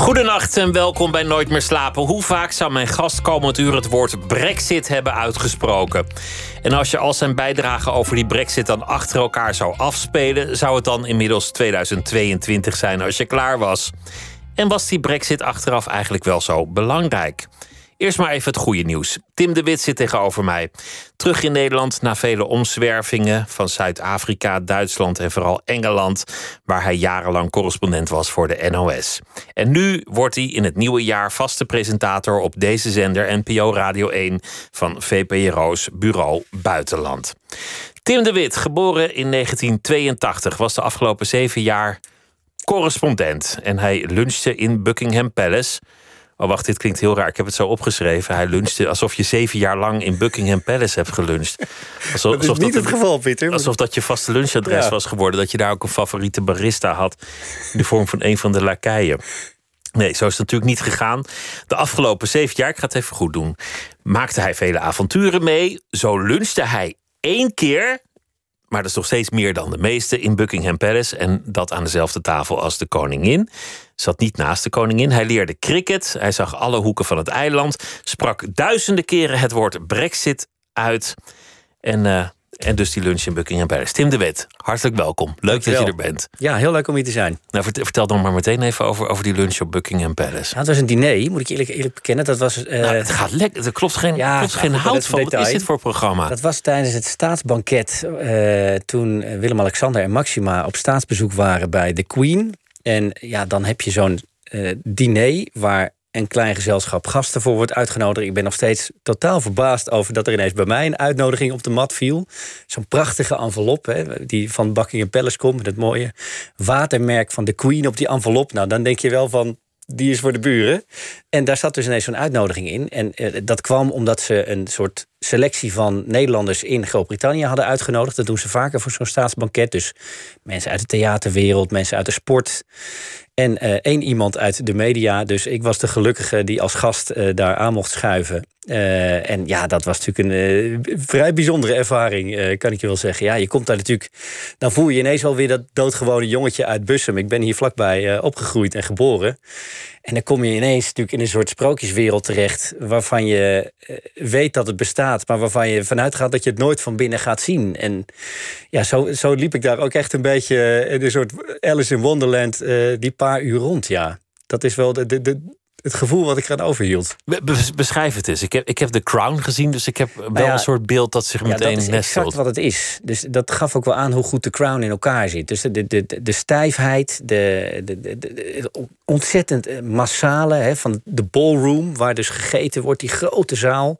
Goedenacht en welkom bij Nooit meer slapen. Hoe vaak zou mijn gast komend uur het woord Brexit hebben uitgesproken? En als je al zijn bijdrage over die Brexit dan achter elkaar zou afspelen, zou het dan inmiddels 2022 zijn als je klaar was? En was die Brexit achteraf eigenlijk wel zo belangrijk? Eerst maar even het goede nieuws. Tim de Wit zit tegenover mij. Terug in Nederland na vele omzwervingen van Zuid-Afrika, Duitsland en vooral Engeland, waar hij jarenlang correspondent was voor de NOS. En nu wordt hij in het nieuwe jaar vaste presentator op deze zender NPO Radio 1 van VPRO's Bureau Buitenland. Tim de Wit, geboren in 1982, was de afgelopen zeven jaar correspondent en hij lunchte in Buckingham Palace Oh, wacht, dit klinkt heel raar. Ik heb het zo opgeschreven. Hij lunchte alsof je zeven jaar lang in Buckingham Palace hebt geluncht. Alsof, dat is niet het geval, Pieter. Alsof dat je vaste lunchadres was geworden. Dat je daar ook een favoriete barista had. In de vorm van een van de lakeien. Nee, zo is het natuurlijk niet gegaan. De afgelopen zeven jaar, ik ga het even goed doen, maakte hij vele avonturen mee. Zo lunchte hij één keer, maar dat is nog steeds meer dan de meeste, in Buckingham Palace. En dat aan dezelfde tafel als de koningin zat niet naast de koningin. Hij leerde cricket. Hij zag alle hoeken van het eiland. Sprak duizenden keren het woord Brexit uit. En, uh, en dus die lunch in Buckingham Palace. Tim de Wet, hartelijk welkom. Leuk dat je er bent. Ja, heel leuk om hier te zijn. Nou, vertel dan maar meteen even over, over die lunch op Buckingham Palace. Nou, het was een diner, moet ik eerlijk, eerlijk bekennen. Dat was, uh... nou, het gaat lekker. Er klopt geen, ja, klopt geen hout van. Wat is dit voor programma? Dat was tijdens het staatsbanket. Uh, toen Willem-Alexander en Maxima op staatsbezoek waren bij de Queen. En ja, dan heb je zo'n uh, diner waar een klein gezelschap gasten voor wordt uitgenodigd. Ik ben nog steeds totaal verbaasd over dat er ineens bij mij een uitnodiging op de mat viel. Zo'n prachtige envelop hè, die van Buckingham Palace komt met het mooie watermerk van de Queen op die envelop. Nou, dan denk je wel van die is voor de buren. En daar zat dus ineens zo'n uitnodiging in. En uh, dat kwam omdat ze een soort selectie van Nederlanders in Groot-Brittannië hadden uitgenodigd. Dat doen ze vaker voor zo'n staatsbanket. Dus mensen uit de theaterwereld, mensen uit de sport. En uh, één iemand uit de media. Dus ik was de gelukkige die als gast uh, daar aan mocht schuiven. Uh, en ja, dat was natuurlijk een vrij bijzondere ervaring, kan ik je wel zeggen. Ja, je komt daar natuurlijk. Dan voel je ineens wel weer dat doodgewone jongetje uit Bussum. Ik ben hier vlakbij opgegroeid en geboren. En dan kom je ineens natuurlijk in een soort sprookjeswereld terecht. waarvan je weet dat het bestaat, maar waarvan je vanuit gaat dat je het nooit van binnen gaat zien. En ja, zo, zo liep ik daar ook echt een beetje een soort Alice in Wonderland. die paar uur rond, ja. Dat is wel de, de, de, het gevoel wat ik eraan overhield. beschrijf het eens. Ik heb, ik heb The Crown gezien, dus ik heb wel een soort beeld dat zich meteen nestelt. Dat is exact wat het is. Dus dat gaf ook wel aan hoe goed The Crown in elkaar zit. Dus de, de, de, de stijfheid, de, de, de, de ontzettend eh, massale hè, van de ballroom... waar dus gegeten wordt, die grote zaal...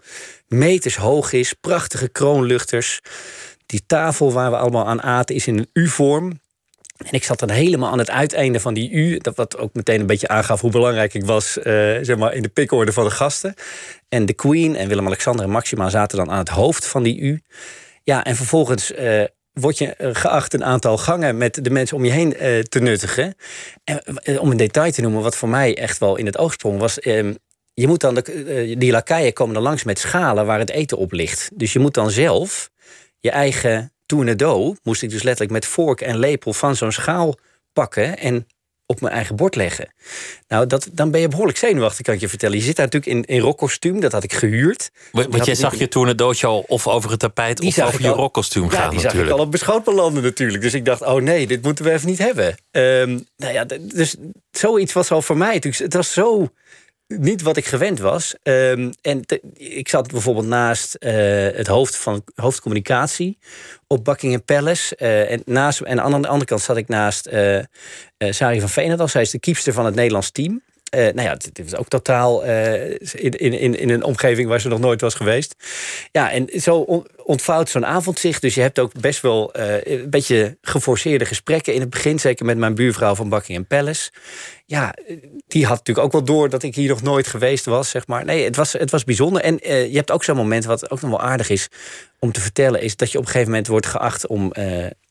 meters hoog is, prachtige kroonluchters... Die tafel waar we allemaal aan aten is in een U-vorm. En ik zat dan helemaal aan het uiteinde van die U. Dat wat ook meteen een beetje aangaf hoe belangrijk ik was uh, zeg maar in de pikorde van de gasten. En de Queen en Willem-Alexander en Maxima zaten dan aan het hoofd van die U. Ja, en vervolgens uh, word je geacht een aantal gangen met de mensen om je heen te nuttigen. En om een detail te noemen, wat voor mij echt wel in het oog sprong, was. Ehm, je moet dan de, die lakeien komen dan langs met schalen waar het eten op ligt. Dus je moet dan zelf je eigen tournedo moest ik dus letterlijk met vork en lepel van zo'n schaal pakken en op mijn eigen bord leggen. Nou, dat, dan ben je behoorlijk zenuwachtig, kan ik je vertellen. Je zit daar natuurlijk in, in rockkostuum, dat had ik gehuurd. Want jij zag je tournedootje al of over het tapijt of over je rockkostuum ja, gaan die natuurlijk. zag ik al op beschoot belanden natuurlijk. Dus ik dacht, oh nee, dit moeten we even niet hebben. Um, nou ja, dus zoiets was al voor mij. Het was zo niet wat ik gewend was. Um, en ik zat bijvoorbeeld naast uh, het hoofd van hoofdcommunicatie op Buckingham Palace. Uh, en, naast, en aan de andere kant zat ik naast uh, Sari van Veenendaal. Zij is de kiepster van het Nederlands team. Uh, nou ja, dit was ook totaal uh, in, in, in een omgeving waar ze nog nooit was geweest. Ja, en zo ontvouwt zo'n avond zich. Dus je hebt ook best wel uh, een beetje geforceerde gesprekken in het begin. Zeker met mijn buurvrouw van Buckingham Palace. Ja, die had natuurlijk ook wel door dat ik hier nog nooit geweest was, zeg maar. Nee, het was, het was bijzonder. En je hebt ook zo'n moment, wat ook nog wel aardig is om te vertellen... is dat je op een gegeven moment wordt geacht om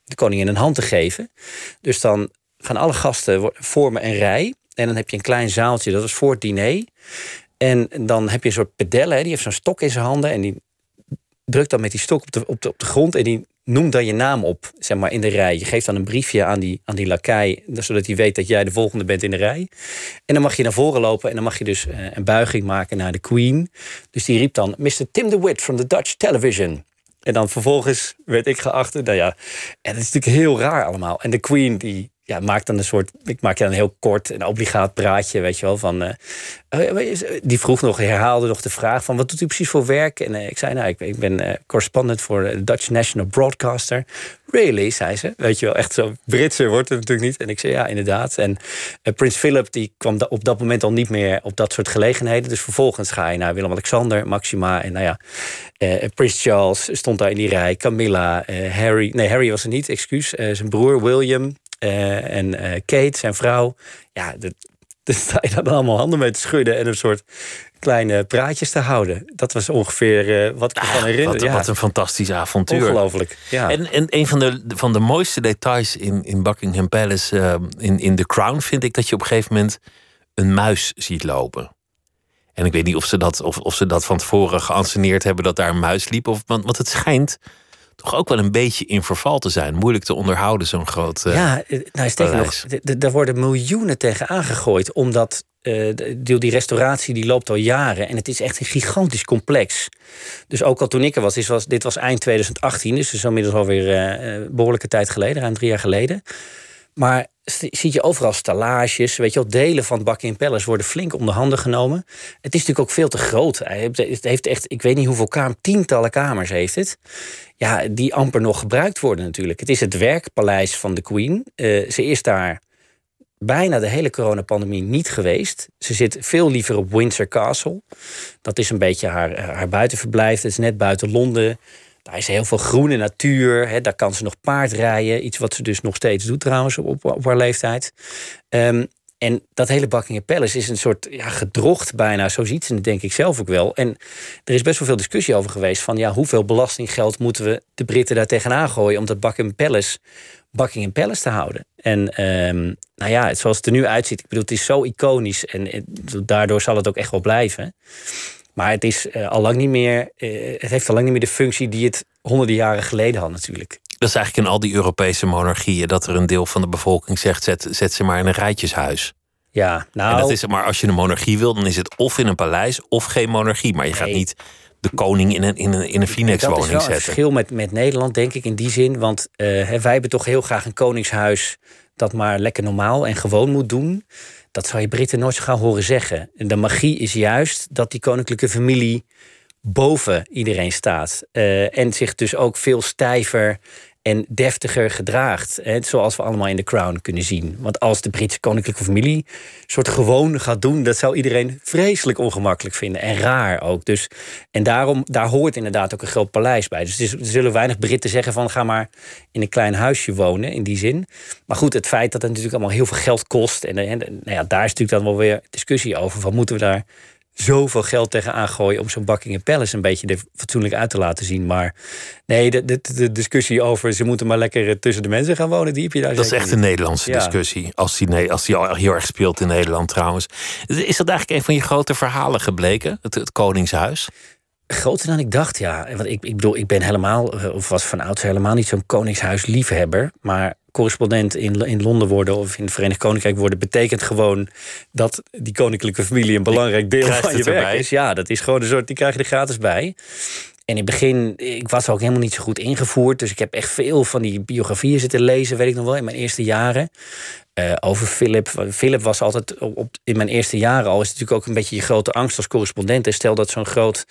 de koningin een hand te geven. Dus dan gaan alle gasten vormen een rij. En dan heb je een klein zaaltje, dat is voor het diner. En dan heb je een soort pedelle, hè, die heeft zo'n stok in zijn handen. En die drukt dan met die stok op de, op de, op de grond. En die noemt dan je naam op, zeg maar, in de rij. Je geeft dan een briefje aan die, aan die lakai, zodat hij weet dat jij de volgende bent in de rij. En dan mag je naar voren lopen en dan mag je dus eh, een buiging maken naar de queen. Dus die riep dan, Mr. Tim de Witt from the Dutch Television. En dan vervolgens werd ik geacht. Nou ja, en dat is natuurlijk heel raar allemaal. En de queen die ja, maakt dan een soort... Ik maak dan een heel kort en obligaat praatje, weet je wel. Van, eh, eh, die vroeg nog, herhaalde nog de vraag van... wat doet u precies voor werk? En eh, ik zei, nou, ik, ik ben correspondent voor de Dutch National Broadcaster. Really, zei ze. Weet je wel, echt zo Britse wordt het natuurlijk niet. En ik zei, ja, inderdaad. En Prins Philip die kwam da- op dat moment al niet meer op dat soort gelegenheden. Dus vervolgens ga je naar Willem-Alexander, Maxima en nou ja... Prins Charles stond daar in die rij. Camilla, Harry... Nee, Harry was er niet, excuus. Zijn broer William eh, en eh, Kate, zijn vrouw. Ja, dat- daar sta je dan allemaal handen mee te schudden... en een soort kleine praatjes te houden. Dat was ongeveer eh, wat ik me kan herinneren. Wat, ja, wat een fantastisch avontuur. ongelooflijk. Ja. En, en een van de, van de mooiste details in, in Buckingham Palace, in, in The Crown, vind ik dat je op een gegeven moment een muis ziet lopen. En ik weet niet of ze dat, of, of ze dat van tevoren geanceneerd hebben dat daar een muis liep. Of, want, want het schijnt toch ook wel een beetje in verval te zijn. Moeilijk te onderhouden, zo'n groot. eh, ja, eh, nou, sterker nog, daar worden miljoenen tegen aangegooid. Omdat eh, die, die restauratie die loopt al jaren. En het is echt een gigantisch complex. Dus ook al toen ik er was, dit was, dit was eind 2018. Dus is inmiddels alweer eh, behoorlijke tijd geleden, ruim drie jaar geleden. Maar zie je overal stellages, weet je wel, delen van Buckingham Palace worden flink onder handen genomen. Het is natuurlijk ook veel te groot. Het heeft echt, ik weet niet hoeveel kamers, tientallen kamers heeft het. Ja, die amper nog gebruikt worden natuurlijk. Het is het werkpaleis van de Queen. Eh, ze is daar bijna de hele coronapandemie niet geweest. Ze zit veel liever op Windsor Castle. Dat is een beetje haar, haar buitenverblijf. Het is net buiten Londen. Daar is heel veel groene natuur. Hè. Daar kan ze nog paardrijden. Iets wat ze dus nog steeds doet trouwens op, op, haar leeftijd. Ehm, en dat hele Buckingham Palace is een soort ja, gedrocht bijna. Zo ziet ze het denk ik zelf ook wel. En er is best wel veel discussie over geweest... van ja, hoeveel belastinggeld moeten we de Britten daar tegenaan gooien... om dat Buckingham Palace Buckingham Palace te houden. En ehm, nou ja, zoals het er nu uitziet... ik bedoel, het is zo iconisch... en daardoor zal het ook echt wel blijven... Maar het is eh, al lang niet meer. eh, het heeft al lang niet meer de functie die het honderden jaren geleden had, natuurlijk. Dat is eigenlijk in al die Europese monarchieën dat er een deel van de bevolking zegt: zet, zet ze maar in een rijtjeshuis. Ja, nou. En dat is, maar als je een monarchie wil, dan is het of in een paleis of geen monarchie. Maar je gaat Nee. niet de koning in een, in een, in een dat is wel een zetten. verschil met, met Nederland, denk ik, in die zin. Want eh, wij hebben toch heel graag een koningshuis dat maar lekker normaal en gewoon moet doen. Dat zou je Britten nooit zo gaan horen zeggen. En de magie is juist dat die koninklijke familie boven iedereen staat. Eh, en zich dus ook veel stijver en deftiger gedraagt. Hè, zoals we allemaal in The Crown kunnen zien. Want als de Britse koninklijke familie soort gewoon gaat doen... dat zou iedereen vreselijk ongemakkelijk vinden. En raar ook. Dus, en daarom, daar hoort inderdaad ook een groot paleis bij. Dus er zullen weinig Britten zeggen van... ga maar in een klein huisje wonen, in die zin. Maar goed, het feit dat het natuurlijk allemaal heel veel geld kost... en, en nou ja, daar is natuurlijk dan wel weer discussie over... van moeten we daar zoveel geld tegenaan gooien om zo'n Buckingham Palace een beetje er fatsoenlijk uit te laten zien. Maar nee, de, de, de discussie over ze moeten maar lekker eh, tussen de mensen gaan wonen, die heb je daar Dat is echt een. Nederlandse Ja. discussie. Als die, nee, als die al heel erg speelt in Nederland trouwens. Is dat eigenlijk een van je grote verhalen gebleken? Het, het Koningshuis? Groter dan ik dacht, ja. Want ik, ik bedoel, ik ben helemaal, eh, of was van oudsher helemaal niet zo'n koningshuisliefhebber. Maar correspondent in, in Londen worden of in het Verenigd Koninkrijk worden... betekent gewoon dat die koninklijke familie een belangrijk deel van je werk is. Ja, dat is gewoon een soort, die krijg je er gratis bij. En in het begin, ik was ook helemaal niet zo goed ingevoerd. Dus ik heb echt veel van die biografieën zitten lezen, weet ik nog wel, in mijn eerste jaren. Eh, over Philip. Philip was altijd op, op- in mijn eerste jaren al. Is natuurlijk ook een beetje je grote angst als correspondent. En Stel dat zo'n groot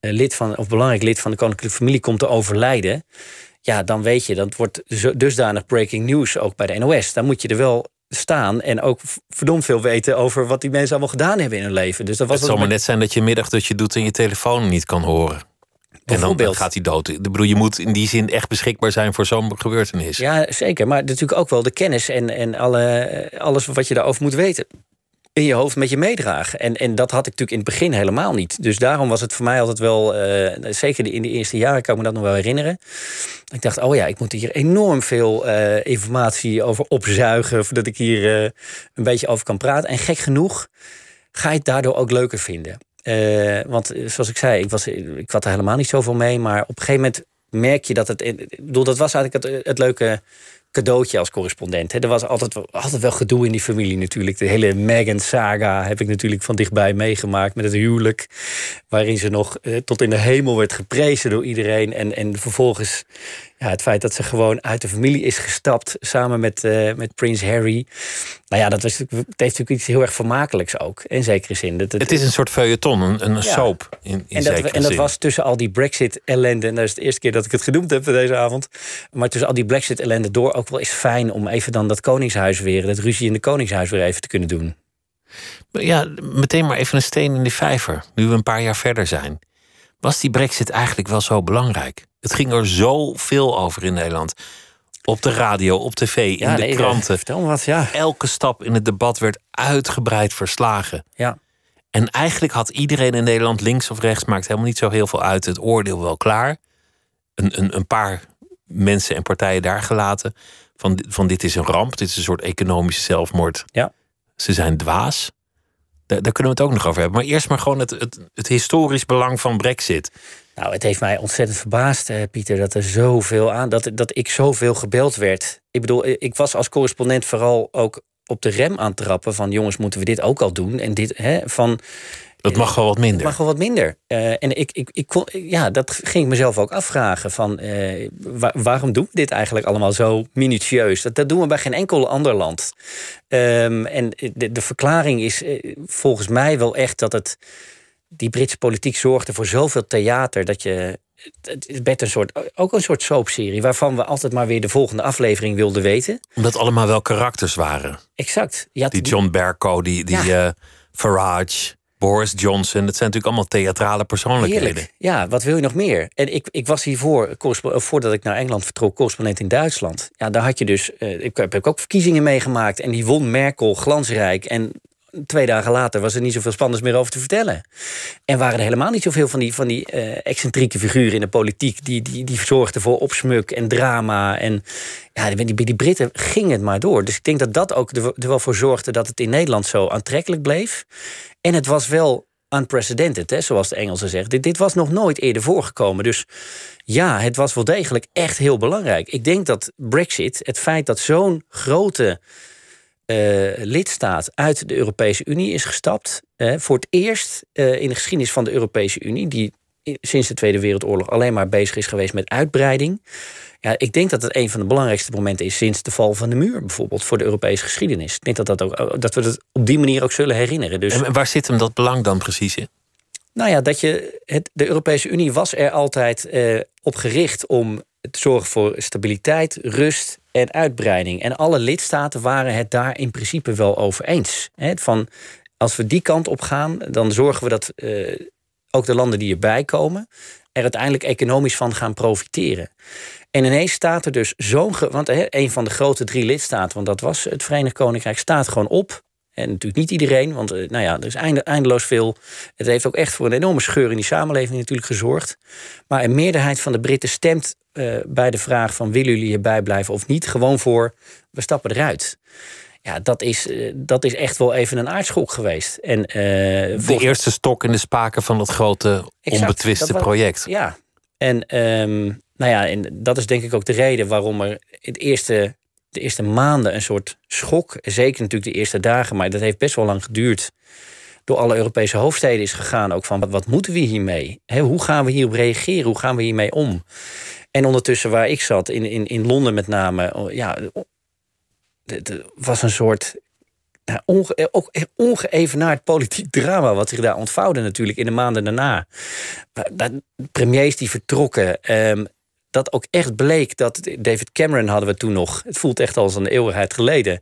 eh, lid van, of belangrijk lid van de koninklijke familie komt te overlijden. Ja, dan weet je, dat wordt zo- dusdanig breaking news ook bij de NOS. Dan moet je er wel staan en ook verdomd veel weten over wat die mensen allemaal gedaan hebben in hun leven. Dus dat was Het zal maar net zijn dat je middagdutje doet en je telefoon niet kan horen. En dan, gaat hij dood. Ik bedoel, je moet in die zin echt beschikbaar zijn voor zo'n gebeurtenis. Ja, zeker. Maar natuurlijk ook wel de kennis en, en alle, alles wat je daarover moet weten. In je hoofd met je meedragen. En, en dat had ik natuurlijk in het begin helemaal niet. Dus daarom was het voor mij altijd wel, uh, zeker in de eerste jaren kan ik me dat nog wel herinneren. Ik dacht, oh ja, ik moet hier enorm veel uh, informatie over opzuigen, voordat ik hier uh, een beetje over kan praten. En gek genoeg ga je het daardoor ook leuker vinden. want zoals ik zei, ik, was, ik had er helemaal niet zoveel mee. Maar op een gegeven moment merk je dat het. Ik bedoel, dat was eigenlijk het, het leuke cadeautje als correspondent. Er was altijd, altijd wel gedoe in die familie natuurlijk. De hele Meghan-saga heb ik natuurlijk van dichtbij meegemaakt met het huwelijk. Waarin ze nog eh, tot in de hemel werd geprezen door iedereen. En, en vervolgens ja, het feit dat ze gewoon uit de familie is gestapt samen met, uh, met Prins Harry. Nou ja, dat was, het heeft natuurlijk iets heel erg vermakelijks ook. In zekere zin. Dat, het, is een soort feuilleton, een, een soap. In, in en, dat, en dat was tussen al die Brexit-ellende. En dat is de eerste keer dat ik het genoemd heb deze avond. Maar tussen al die Brexit-ellende door ook wel is fijn om even dan dat Koningshuis weer, dat ruzie in de Koningshuis weer even te kunnen doen. Ja, meteen maar even een steen in de vijver. Nu we een paar jaar verder zijn. Was die Brexit eigenlijk wel zo belangrijk? Het ging er zoveel over in Nederland. Op de radio, op tv, in de kranten. Vertel me wat, ja. Elke stap in het debat werd uitgebreid verslagen. Ja. En eigenlijk had iedereen in Nederland, links of rechts, maakt helemaal niet zo heel veel uit. Het oordeel wel klaar. Een, een, een paar mensen en partijen daar gelaten. Van, van dit is een ramp, dit is een soort economische zelfmoord. Ja. Ze zijn dwaas. Daar, daar kunnen we het ook nog over hebben. Maar eerst maar gewoon het, het, het historisch belang van Brexit. Nou, het heeft mij ontzettend verbaasd, eh, Pieter, dat er zoveel aan, dat, dat ik zoveel gebeld werd. Ik bedoel, eh, ik was als correspondent vooral ook op de rem aan het trappen van jongens, moeten we dit ook al doen? En dit, hè, van. Dat mag wel wat minder. Het mag wel wat minder. Uh, en ik, ik, ik kon, ja, dat ging ik mezelf ook afvragen. Van, uh, waarom doen we dit eigenlijk allemaal zo minutieus? Dat, dat doen we bij geen enkel ander land. Um, en de, de verklaring is volgens mij wel echt dat het die Britse politiek zorgde voor zoveel theater dat je. Het werd een soort, ook een soort soapserie waarvan we altijd maar weer de volgende aflevering wilden weten. Omdat allemaal wel karakters waren. Exact. die John Bercow, die, die ja. uh, Farage, Boris Johnson. Dat zijn natuurlijk allemaal theatrale persoonlijkheden. Heerlijk. Ja, wat wil je nog meer? En ik, ik was hiervoor, voordat ik naar Engeland vertrok, correspondent in Duitsland. Ja, daar had je dus, uh, ik heb ook verkiezingen meegemaakt. En die won Merkel glansrijk. En twee dagen later was er niet zoveel spannends meer over te vertellen. En waren er helemaal niet zoveel van die, van die uh, excentrieke figuren in de politiek... die, die, die zorgden voor opsmuk en drama. En ja, bij die, die Britten ging het maar door. Dus ik denk dat dat ook er, er wel voor zorgde... dat het in Nederland zo aantrekkelijk bleef. En het was wel unprecedented, hè, zoals de Engelsen zeggen. Dit, dit was nog nooit eerder voorgekomen. Dus ja, het was wel degelijk echt heel belangrijk. Ik denk dat Brexit, het feit dat zo'n grote uh, lidstaat uit de Europese Unie is gestapt. Uh, voor het eerst uh, in de geschiedenis van de Europese Unie, die sinds de Tweede Wereldoorlog alleen maar bezig is geweest met uitbreiding. Ja, ik denk dat het een van de belangrijkste momenten is sinds de val van de muur, bijvoorbeeld, voor de Europese geschiedenis. Ik denk dat, dat, ook, dat we het op die manier ook zullen herinneren. Dus, en waar zit hem dat belang dan precies in? Nou ja, dat je, het, de Europese Unie was er altijd op gericht om te zorgen voor stabiliteit, rust en uitbreiding. En alle lidstaten waren het daar in principe wel over eens. Van als we die kant op gaan, dan zorgen we dat uh, ook de landen die erbij komen er uiteindelijk economisch van gaan profiteren. En ineens staat er dus zo'n. Want een van de grote drie lidstaten, want dat was het Verenigd Koninkrijk, staat gewoon op. En natuurlijk niet iedereen, want eh, nou ja, er is eindeloos veel. Het heeft ook echt voor een enorme scheur in die samenleving natuurlijk gezorgd. Maar een meerderheid van de Britten stemt uh, bij de vraag van willen jullie hierbij blijven of niet, gewoon voor we stappen eruit. Ja, dat is, uh, dat is echt wel even een aardschok geweest. En, uh, de eerste stok in de spaken van dat grote exact, onbetwiste dat project. Ja, en um, nou ja, en dat is denk ik ook de reden waarom er het eerste, de eerste maanden een soort schok, zeker natuurlijk de eerste dagen, maar dat heeft best wel lang geduurd door alle Europese hoofdsteden is gegaan. Ook van wat, moeten we hiermee? He, hoe gaan we hierop reageren? Hoe gaan we hiermee om? En ondertussen waar ik zat, in, in, in Londen met name, oh, ja, het was een soort nou, onge, ook ongeëvenaard politiek drama wat zich daar ontvouwde natuurlijk in de maanden daarna. Premiers die vertrokken. Um, dat ook echt bleek dat David Cameron hadden we toen nog. Het voelt echt als een eeuwigheid geleden.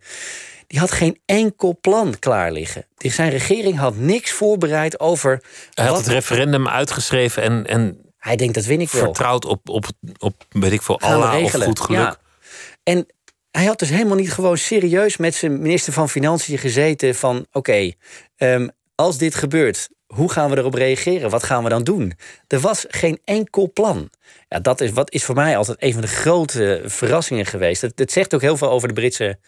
Die had geen enkel plan klaar liggen. Zijn regering had niks voorbereid over. Hij had het referendum uitgeschreven en, en hij denkt dat win ik wel. Vertrouwd op, op, op weet ik veel, Allah of goed geluk. Ja. En hij had dus helemaal niet gewoon serieus met zijn minister van Financiën gezeten van oké, ehm, als dit gebeurt, hoe gaan we erop reageren? Wat gaan we dan doen? Er was geen enkel plan. Ja, dat is, wat is voor mij altijd een van de grote verrassingen geweest. Het, het zegt ook heel veel over de Britse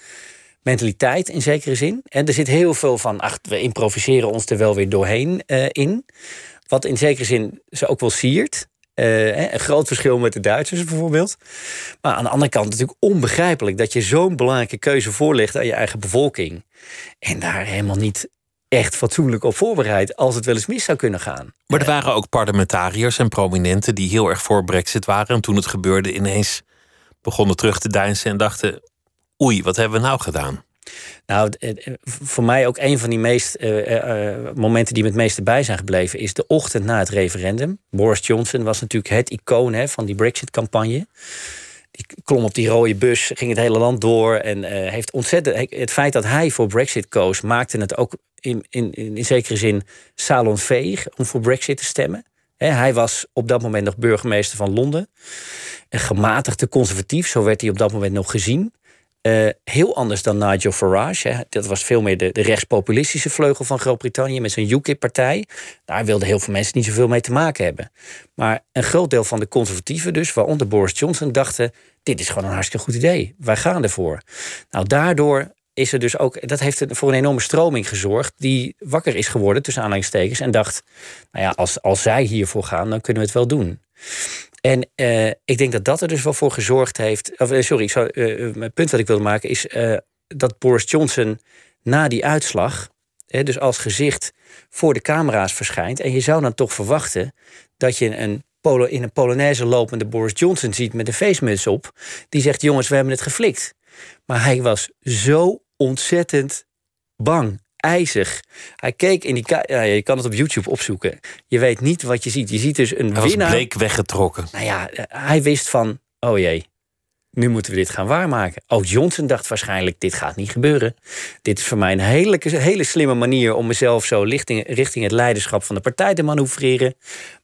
mentaliteit in zekere zin. En er zit heel veel van, ach, we improviseren ons er wel weer doorheen uh, in. Wat in zekere zin ze ook wel siert. Uh, een groot verschil met de Duitsers bijvoorbeeld. Maar aan de andere kant natuurlijk onbegrijpelijk dat je zo'n belangrijke keuze voorlegt aan je eigen bevolking. En daar helemaal niet echt fatsoenlijk op voorbereid als het wel eens mis zou kunnen gaan. Maar er waren ook parlementariërs en prominenten die heel erg voor Brexit waren. En toen het gebeurde, ineens begonnen terug te deinsen en dachten: oei, wat hebben we nou gedaan? Nou, voor mij ook een van die meest, uh, uh, momenten die me het meeste bij zijn gebleven... is de ochtend na het referendum. Boris Johnson was natuurlijk het icoon hè, van die Brexit-campagne. Die klom op die rode bus, ging het hele land door... en heeft ontzettend... Het feit dat hij voor Brexit koos... maakte het ook in, in, in zekere zin salonveeg om voor Brexit te stemmen. hij was op dat moment nog burgemeester van Londen. Een gematigde conservatief, zo werd hij op dat moment nog gezien. Uh, heel anders dan Nigel Farage. Hè. Dat was veel meer de, de rechtspopulistische vleugel van Groot-Brittannië met zijn UKIP-partij. Daar wilden heel veel mensen niet zoveel mee te maken hebben. Maar een groot deel van de conservatieven, dus waaronder Boris Johnson, dachten: dit is gewoon een hartstikke goed idee. Wij gaan ervoor. Nou, daardoor is er dus ook, dat heeft voor een enorme stroming gezorgd, die wakker is geworden tussen aanleidingstekens en dacht: nou ja, als, als zij hiervoor gaan, dan kunnen we het wel doen. En uh, ik denk dat dat er dus wel voor gezorgd heeft. Of, uh, sorry, zou, uh, mijn punt wat ik wilde maken is dat Boris Johnson na die uitslag, dus als gezicht voor de camera's verschijnt. En je zou dan toch verwachten dat je een polo, in een Polonaise lopende Boris Johnson ziet met een feestmuts op. Die zegt: Jongens, we hebben het geflikt. Maar hij was zo ontzettend bang ijzig. Hij keek in die ja, je kan het op YouTube opzoeken. Je weet niet wat je ziet. Je ziet dus een hij winnaar. was bleek weggetrokken. Nou ja, hij wist van, oh jee, nu moeten we dit gaan waarmaken. Ook Johnson dacht waarschijnlijk, dit gaat niet gebeuren. Dit is voor mij een hele, hele slimme manier om mezelf zo richting, richting het leiderschap van de partij te manoeuvreren.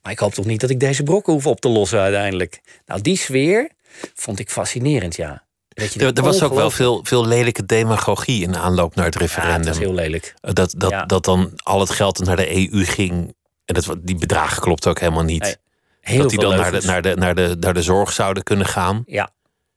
Maar ik hoop toch niet dat ik deze brokken hoef op te lossen uiteindelijk. Nou, die sfeer vond ik fascinerend, ja. Er, er, was ook wel veel, veel lelijke demagogie in aanloop naar het referendum. Ja, dat is heel lelijk. Dat, dat, dat dan al het geld naar de EU ging. En dat, die bedragen klopt ook helemaal niet. Dat die dan naar de, naar, de, naar, de, naar de zorg zouden kunnen gaan. Ja.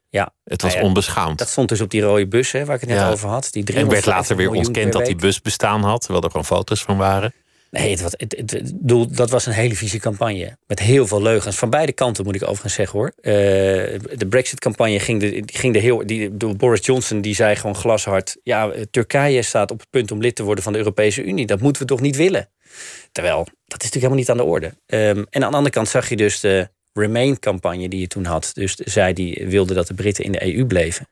Ja. Het was onbeschaamd. Dat stond dus op die rode bus hè, waar ik het net over had. Die en werd later weer ontkend dat die bus bestaan had. Terwijl er gewoon foto's van waren. Nee, het, het, het, het, dat was een hele vieze campagne. Met heel veel leugens. Van beide kanten moet ik overigens zeggen hoor. Uh, de Brexit-campagne ging, de, ging de heel. Die, Boris Johnson die zei gewoon glashard. Ja, Turkije staat op het punt om lid te worden van de Europese Unie. Dat moeten we toch niet willen? Terwijl, dat is natuurlijk helemaal niet aan de orde. Um, en aan de andere kant zag je dus de Remain-campagne die je toen had. Dus zij die wilde dat de Britten in de EU bleven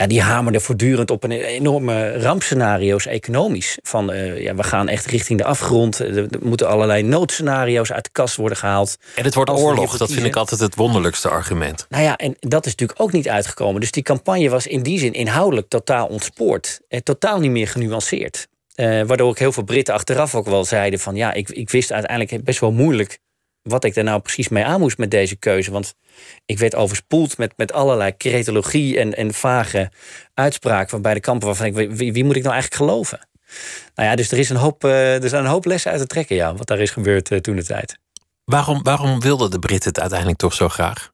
ja, die hamerde voortdurend op een enorme rampscenario's economisch. Van uh, ja, we gaan echt richting de afgrond. Er moeten allerlei noodscenario's uit de kast worden gehaald. En het wordt oorlog, dat vind ik altijd het wonderlijkste argument. Nou ja, en dat is natuurlijk ook niet uitgekomen. Dus die campagne was in die zin inhoudelijk totaal ontspoord. En totaal niet meer genuanceerd. Uh, waardoor ook heel veel Britten achteraf ook wel zeiden van ja, ik, ik wist uiteindelijk best wel moeilijk wat ik daar nou precies mee aan moest met deze keuze. Want ik werd overspoeld met, met allerlei cretologie en, en vage uitspraken van beide kampen. Waarvan ik, wie, wie moet ik nou eigenlijk geloven? Nou ja, dus er, is een hoop, uh, er zijn een hoop lessen uit te trekken, ja, wat daar is gebeurd uh, toen de tijd. Waarom, waarom wilden de Britten het uiteindelijk toch zo graag?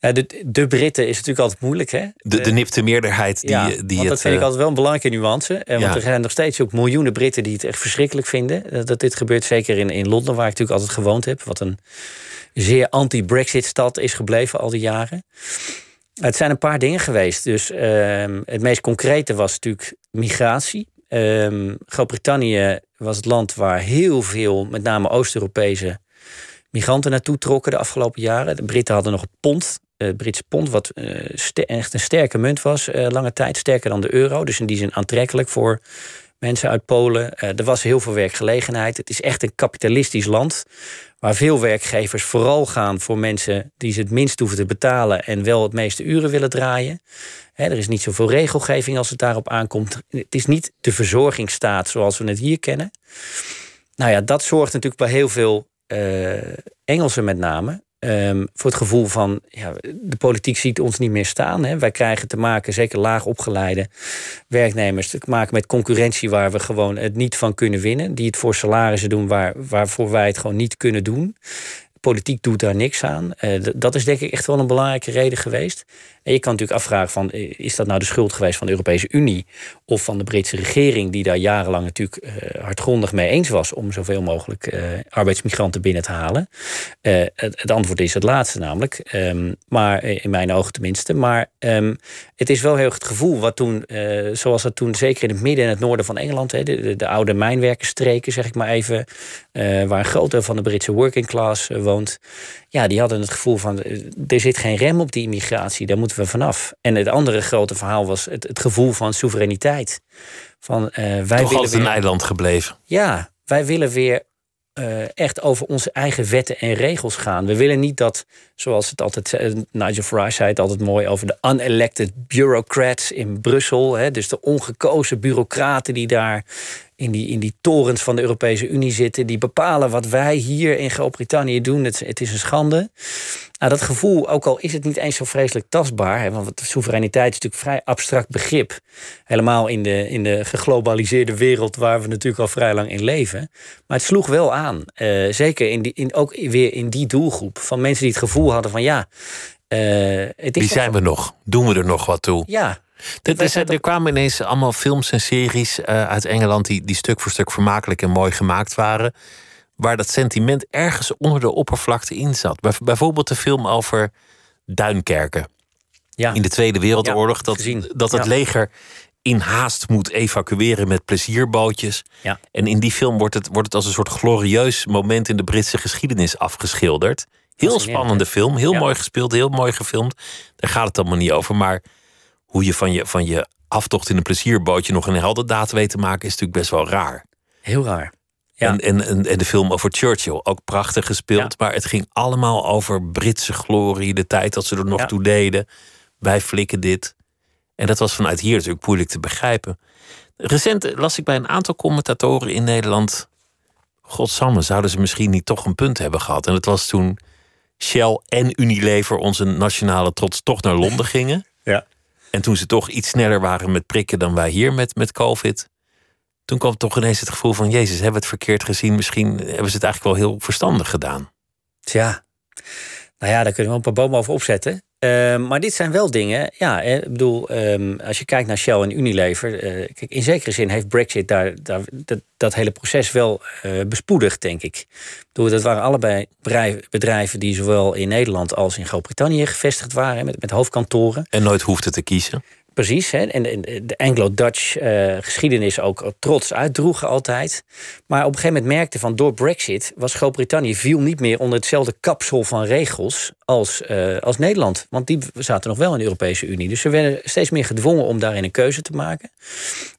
De, de Britten is natuurlijk altijd moeilijk. Hè? De, de nipte meerderheid die, ja, die want dat vind ik eh, altijd wel een belangrijke nuance. En Want er zijn nog steeds ook miljoenen Britten die het echt verschrikkelijk vinden. Eh, dat dit gebeurt, zeker in, in Londen, waar ik natuurlijk altijd gewoond heb. Wat een zeer anti-Brexit stad is gebleven al die jaren. Het zijn een paar dingen geweest. Dus ehm, het meest concrete was natuurlijk migratie. Um, Groot-Brittannië was het land waar heel veel, met name Oost-Europese migranten naartoe trokken de afgelopen jaren. De Britten hadden nog pond uh, Britse pond, wat uh, echt een sterke munt was, uh, lange tijd, sterker dan de euro. Dus in die zin aantrekkelijk voor mensen uit Polen. er was heel veel werkgelegenheid. Het is echt een kapitalistisch land. Waar veel werkgevers vooral gaan voor mensen die ze het minst hoeven te betalen en wel het meeste uren willen draaien. er is niet zoveel regelgeving als het daarop aankomt. Het is niet de verzorgingsstaat zoals we het hier kennen. Nou ja, dat zorgt natuurlijk bij heel veel Engelsen met name ehm, voor het gevoel van ja, de politiek ziet ons niet meer staan. Hè. Wij krijgen te maken, zeker laag opgeleide werknemers, te maken met concurrentie waar we gewoon het niet van kunnen winnen. Die het voor salarissen doen waar, waarvoor wij het gewoon niet kunnen doen. Politiek doet daar niks aan. Uh, dat is denk ik echt wel een belangrijke reden geweest. En je kan natuurlijk afvragen van, eh, is dat nou de schuld geweest van de Europese Unie of van de Britse regering die daar jarenlang natuurlijk uh, hardgrondig mee eens was om zoveel mogelijk arbeidsmigranten binnen te halen? Het, het, antwoord is het laatste namelijk, um, maar in mijn ogen tenminste. Maar um, het is wel heel het gevoel wat toen, zoals dat toen zeker in het midden en het noorden van Engeland, de, de, oude mijnwerkersstreken zeg ik maar even, waar een groot deel van de Britse working class woont, ja, die hadden het gevoel van er zit geen rem op die immigratie, daar moeten we vanaf. En het andere grote verhaal was het, het gevoel van soevereiniteit. Van, uh, wij Toch altijd weer, een eiland gebleven. Ja, wij willen weer uh, echt over onze eigen wetten en regels gaan. We willen niet dat, zoals het altijd uh, Nigel Farage zei het altijd mooi over de unelected bureaucrats in Brussel. Hè, dus de ongekozen bureaucraten die daar in die, in die torens van de Europese Unie zitten. Die bepalen wat wij hier in Groot-Brittannië doen. Het, het, is een schande. Nou, dat gevoel, ook al is het niet eens zo vreselijk tastbaar. Hè, want soevereiniteit is natuurlijk een vrij abstract begrip. Helemaal in de, in de geglobaliseerde wereld waar we natuurlijk al vrij lang in leven. Maar het sloeg wel aan. Uh, zeker in die, in, ook weer in die doelgroep. Van mensen die het gevoel hadden van ja. Uh, het is Wie zijn we nog? Doen we er nog wat toe? Ja, is, er kwamen ineens allemaal films en series uh, uit Engeland die, die stuk voor stuk vermakelijk en mooi gemaakt waren. Waar dat sentiment ergens onder de oppervlakte in zat. bijvoorbeeld de film over Duinkerken. Ja. In de Tweede Wereldoorlog. Ja, dat, dat het leger in haast moet evacueren met plezierbootjes. Ja. En in die film wordt het, wordt het als een soort glorieus moment in de Britse geschiedenis afgeschilderd. Heel spannende film, heel mooi gespeeld, heel mooi gefilmd. Daar gaat het allemaal niet over. Maar hoe je van je, van je aftocht in een plezierbootje nog een heldendaad weet te maken, is natuurlijk best wel raar. Heel raar. Ja. En, en, en de film over Churchill, ook prachtig gespeeld. Maar het ging allemaal over Britse glorie, de tijd dat ze er nog toe deden. Wij flikken dit. En dat was vanuit hier natuurlijk moeilijk te begrijpen. Recent las ik bij een aantal commentatoren in Nederland. Godsamme, zouden ze misschien niet toch een punt hebben gehad? En het was toen Shell en Unilever, onze nationale trots, toch naar Londen gingen. En toen ze toch iets sneller waren met prikken dan wij hier met, met COVID. Toen kwam toch ineens het gevoel van: Jezus, hebben we het verkeerd gezien? Misschien hebben ze het eigenlijk wel heel verstandig gedaan. Tja, nou ja, daar kunnen we een paar bomen over opzetten. Ehm, maar dit zijn wel dingen. Ja, ik bedoel, ehm, als je kijkt naar Shell en Unilever. Uh, kijk, in zekere zin heeft Brexit daar, daar dat, hele proces wel uh, bespoedigd, denk ik. Dat waren allebei bedrijven die zowel in Nederland als in Groot-Brittannië gevestigd waren, met, met hoofdkantoren. En nooit hoefden te kiezen. Precies, hè? en de Anglo-Dutch uh, geschiedenis ook trots uitdroegen altijd. Maar op een gegeven moment merkte van door Brexit was Groot-Brittannië viel niet meer onder hetzelfde kapsel van regels als, uh, als Nederland. Want die zaten nog wel in de Europese Unie. Dus ze werden steeds meer gedwongen om daarin een keuze te maken.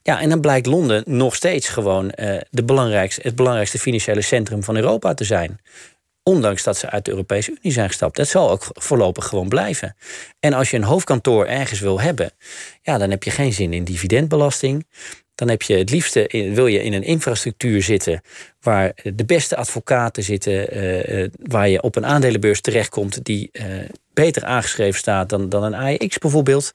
Ja, en dan blijkt Londen nog steeds gewoon uh, de belangrijkste, het belangrijkste financiële centrum van Europa te zijn. Ondanks dat ze uit de Europese Unie zijn gestapt. Dat zal ook voorlopig gewoon blijven. En als je een hoofdkantoor ergens wil hebben, ja, dan heb je geen zin in dividendbelasting. Dan heb je het liefste, wil je in een infrastructuur zitten waar de beste advocaten zitten, uh, waar je op een aandelenbeurs terechtkomt die uh, beter aangeschreven staat dan, dan een AEX bijvoorbeeld,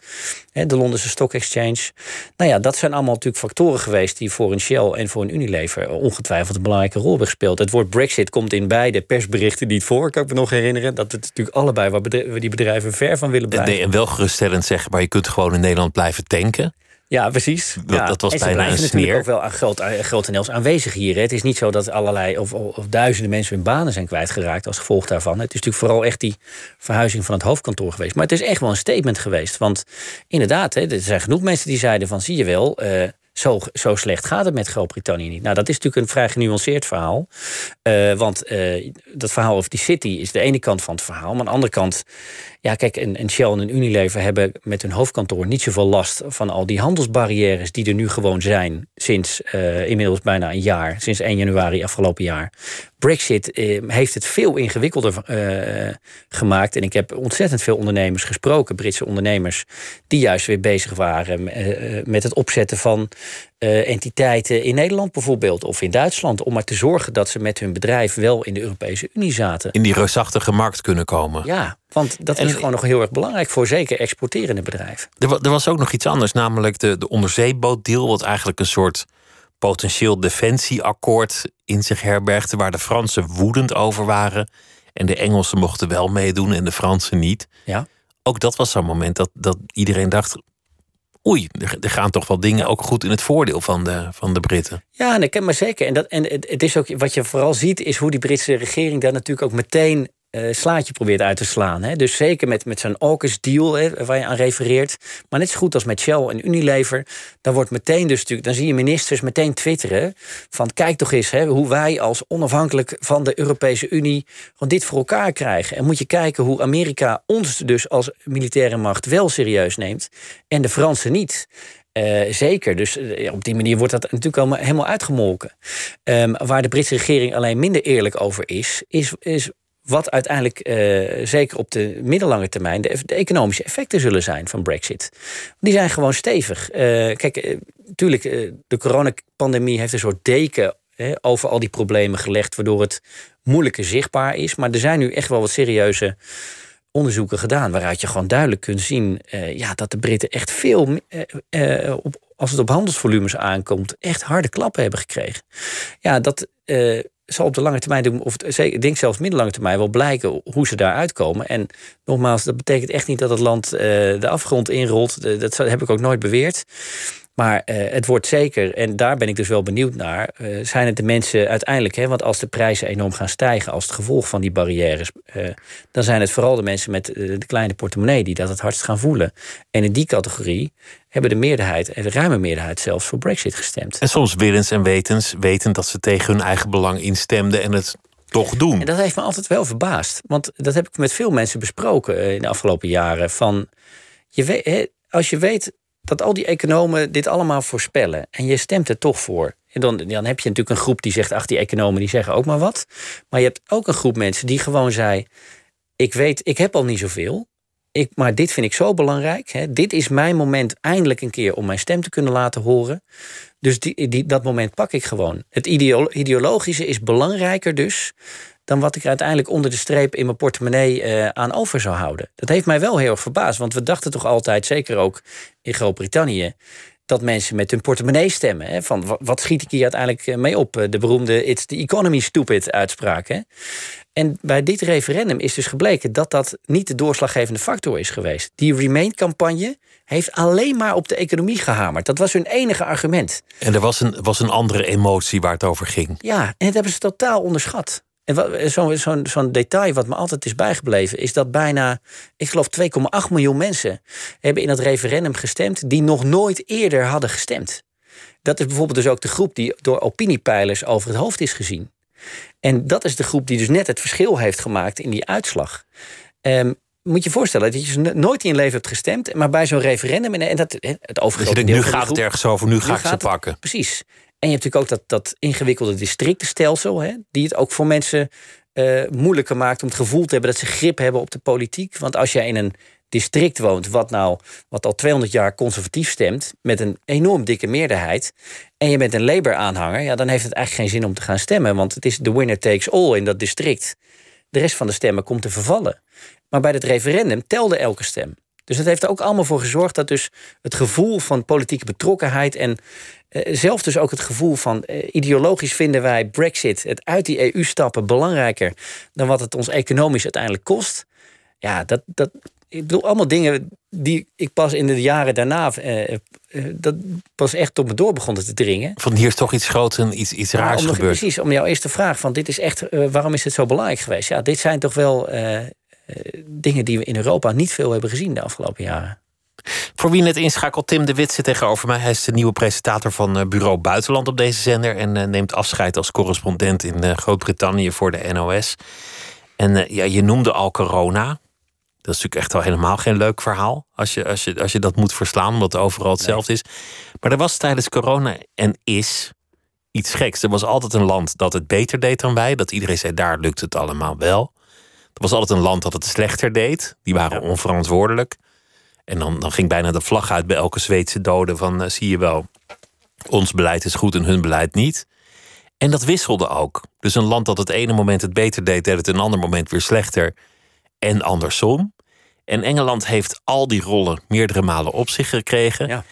de Londense Stock Exchange. Nou ja, dat zijn allemaal natuurlijk factoren geweest die voor een Shell en voor een Unilever ongetwijfeld een belangrijke rol hebben gespeeld. Het woord Brexit komt in beide persberichten niet voor, kan ik me nog herinneren, dat het natuurlijk allebei waar die bedrijven ver van willen blijven. Nee, en wel geruststellend zeggen, maar je kunt gewoon in Nederland blijven tanken. Ja, precies. Dat, ja. dat was en bijna een sneer. ook wel groot, grotendeels aanwezig hier. Hè. Het is niet zo dat allerlei of, of, duizenden mensen hun banen zijn kwijtgeraakt als gevolg daarvan. Het is natuurlijk vooral echt die verhuizing van het hoofdkantoor geweest. Maar het is echt wel een statement geweest. Want inderdaad, hè, er zijn genoeg mensen die zeiden van zie je wel. Uh, zo, zo slecht gaat het met Groot-Brittannië niet. Nou, dat is natuurlijk een vrij genuanceerd verhaal. Uh, want uh, dat verhaal over die city is de ene kant van het verhaal. Maar aan de andere kant Ja, kijk, en, en Shell en Unilever hebben met hun hoofdkantoor niet zoveel last van al die handelsbarrières die er nu gewoon zijn sinds uh, inmiddels bijna een jaar, sinds 1 januari afgelopen jaar. Brexit eh, heeft het veel ingewikkelder uh, gemaakt. En ik heb ontzettend veel ondernemers gesproken, Britse ondernemers, die juist weer bezig waren met het opzetten van entiteiten in Nederland bijvoorbeeld, of in Duitsland, om maar te zorgen dat ze met hun bedrijf wel in de Europese Unie zaten. In die reusachtige markt kunnen komen. Ja, want dat is gewoon nog heel erg belangrijk voor zeker exporterende bedrijven. Er, er was ook nog iets anders, namelijk de, de onderzeebootdeal, wat eigenlijk een soort potentieel defensieakkoord in zich herbergde, waar de Fransen woedend over waren. En de Engelsen mochten wel meedoen en de Fransen niet. Ja. Ook dat was zo'n moment dat, dat iedereen dacht. Oei, er, gaan toch wel dingen ook goed in het voordeel van de, van de Britten. Ja, en ik ken maar zeker. En, dat, en het is ook wat je vooral ziet, is hoe die Britse regering daar natuurlijk ook meteen uh, slaatje probeert uit te slaan. Hè. Dus zeker met, met zo'n AUKUS deal hè, waar je aan refereert. Maar net zo goed als met Shell en Unilever. Dan wordt meteen dus dan zie je ministers meteen twitteren. Van kijk toch eens hè, hoe wij als onafhankelijk van de Europese Unie gewoon dit voor elkaar krijgen. En moet je kijken hoe Amerika ons dus als militaire macht wel serieus neemt. En de Fransen niet. Uh, zeker. Dus uh, op die manier wordt dat natuurlijk allemaal helemaal uitgemolken. Um, waar de Britse regering alleen minder eerlijk over is, is, is wat uiteindelijk uh, zeker op de middellange termijn de, economische effecten zullen zijn van Brexit. Die zijn gewoon stevig. Uh, kijk, natuurlijk, uh, de coronapandemie heeft een soort deken over al die problemen gelegd, waardoor het moeilijker zichtbaar is. Maar er zijn nu echt wel wat serieuze onderzoeken gedaan, waaruit je gewoon duidelijk kunt zien ja, dat de Britten echt veel, op, als het op handelsvolumes aankomt, echt harde klappen hebben gekregen. Ja, dat zal op de lange termijn, of ik denk zelfs middellange termijn, wel blijken hoe ze daar uitkomen. En nogmaals, dat betekent echt niet dat het land uh, de afgrond inrolt. Dat heb ik ook nooit beweerd. Maar uh, het wordt zeker, en daar ben ik dus wel benieuwd naar, uh, zijn het de mensen uiteindelijk, hè, want als de prijzen enorm gaan stijgen als het gevolg van die barrières, uh, dan zijn het vooral de mensen met de kleine portemonnee die dat het hardst gaan voelen. En in die categorie hebben de meerderheid, de ruime meerderheid zelfs, voor Brexit gestemd. En soms willens en wetens, wetend dat ze tegen hun eigen belang instemden en het toch doen. En dat heeft me altijd wel verbaasd. Want dat heb ik met veel mensen besproken in de afgelopen jaren. Van, je weet, als je weet dat al die economen dit allemaal voorspellen. En je stemt er toch voor. En dan, dan heb je natuurlijk een groep die zegt, ach, die economen die zeggen ook maar wat. Maar je hebt ook een groep mensen die gewoon zei, ik weet, ik heb al niet zoveel. Ik, maar dit vind ik zo belangrijk. Hè. Dit is mijn moment eindelijk een keer om mijn stem te kunnen laten horen. Dus die, die, dat moment pak ik gewoon. Het ideologische is belangrijker dus dan wat ik uiteindelijk onder de streep in mijn portemonnee uh, aan over zou houden. Dat heeft mij wel heel erg verbaasd, want we dachten toch altijd, zeker ook in Groot-Brittannië, dat mensen met hun portemonnee stemmen. Hè? Van wat schiet ik hier uiteindelijk eh, mee op? De beroemde It's the economy stupid uitspraak. Hè? En bij dit referendum is dus gebleken dat dat niet de doorslaggevende factor is geweest. Die Remain-campagne heeft alleen maar op de economie gehamerd. Dat was hun enige argument. En er was een, was een andere emotie waar het over ging. Ja, en dat hebben ze totaal onderschat. En zo'n zo zo detail wat me altijd is bijgebleven, is dat bijna, ik geloof 2,8 miljoen mensen hebben in dat referendum gestemd die nog nooit eerder hadden gestemd. Dat is bijvoorbeeld dus ook de groep die door opiniepeilers over het hoofd is gezien. En dat is de groep die dus net het verschil heeft gemaakt in die uitslag. Um, moet je je voorstellen dat je nooit in je leven hebt gestemd, maar bij zo'n referendum en dat het overgrote dus nu gaat het ergens over, nu, ga ik ze pakken. Precies. En je hebt natuurlijk ook dat, dat ingewikkelde districtenstelsel, hè, die het ook voor mensen uh, moeilijker maakt om het gevoel te hebben dat ze grip hebben op de politiek. Want als jij in een district woont, wat nou wat al 200 jaar conservatief stemt, met een enorm dikke meerderheid, en je bent een Labour-aanhanger, ja, dan heeft het eigenlijk geen zin om te gaan stemmen, want het is de winner takes all in dat district. De rest van de stemmen komt te vervallen. Maar bij het referendum telde elke stem. Dus dat heeft er ook allemaal voor gezorgd dat dus het gevoel van politieke betrokkenheid en zelf dus ook het gevoel van uh, ideologisch vinden wij Brexit, het uit die EU stappen, belangrijker dan wat het ons economisch uiteindelijk kost. Ja, dat, dat, ik bedoel, allemaal dingen die ik pas in de jaren daarna. Uh, dat pas echt tot me door begonnen te dringen. Van hier is toch iets groots en iets, iets raars gebeurd. Precies, om jouw eerste vraag: van dit is echt, waarom is het zo belangrijk geweest? Ja, dit zijn toch wel dingen die we in Europa niet veel hebben gezien de afgelopen jaren. Voor wie net inschakelt, Tim de Wit zit tegenover mij. Hij is de nieuwe presentator van Bureau Buitenland op deze zender. En neemt afscheid als correspondent in Groot-Brittannië voor de NOS. En ja, je noemde al corona Dat is natuurlijk echt al helemaal geen leuk verhaal. Als je, als je, als je dat moet verslaan, omdat het overal hetzelfde is. Maar er was tijdens corona en is iets geks. Er was altijd een land dat het beter deed dan wij. Dat iedereen zei, daar lukt het allemaal wel. Er was altijd een land dat het slechter deed. Die waren onverantwoordelijk. En dan, dan ging bijna de vlag uit bij elke Zweedse dode van... eh, zie je wel, ons beleid is goed en hun beleid niet. En dat wisselde ook. Dus een land dat het ene moment het beter deed... deed het een ander moment weer slechter. En andersom. En Engeland heeft al die rollen meerdere malen op zich gekregen. Ja.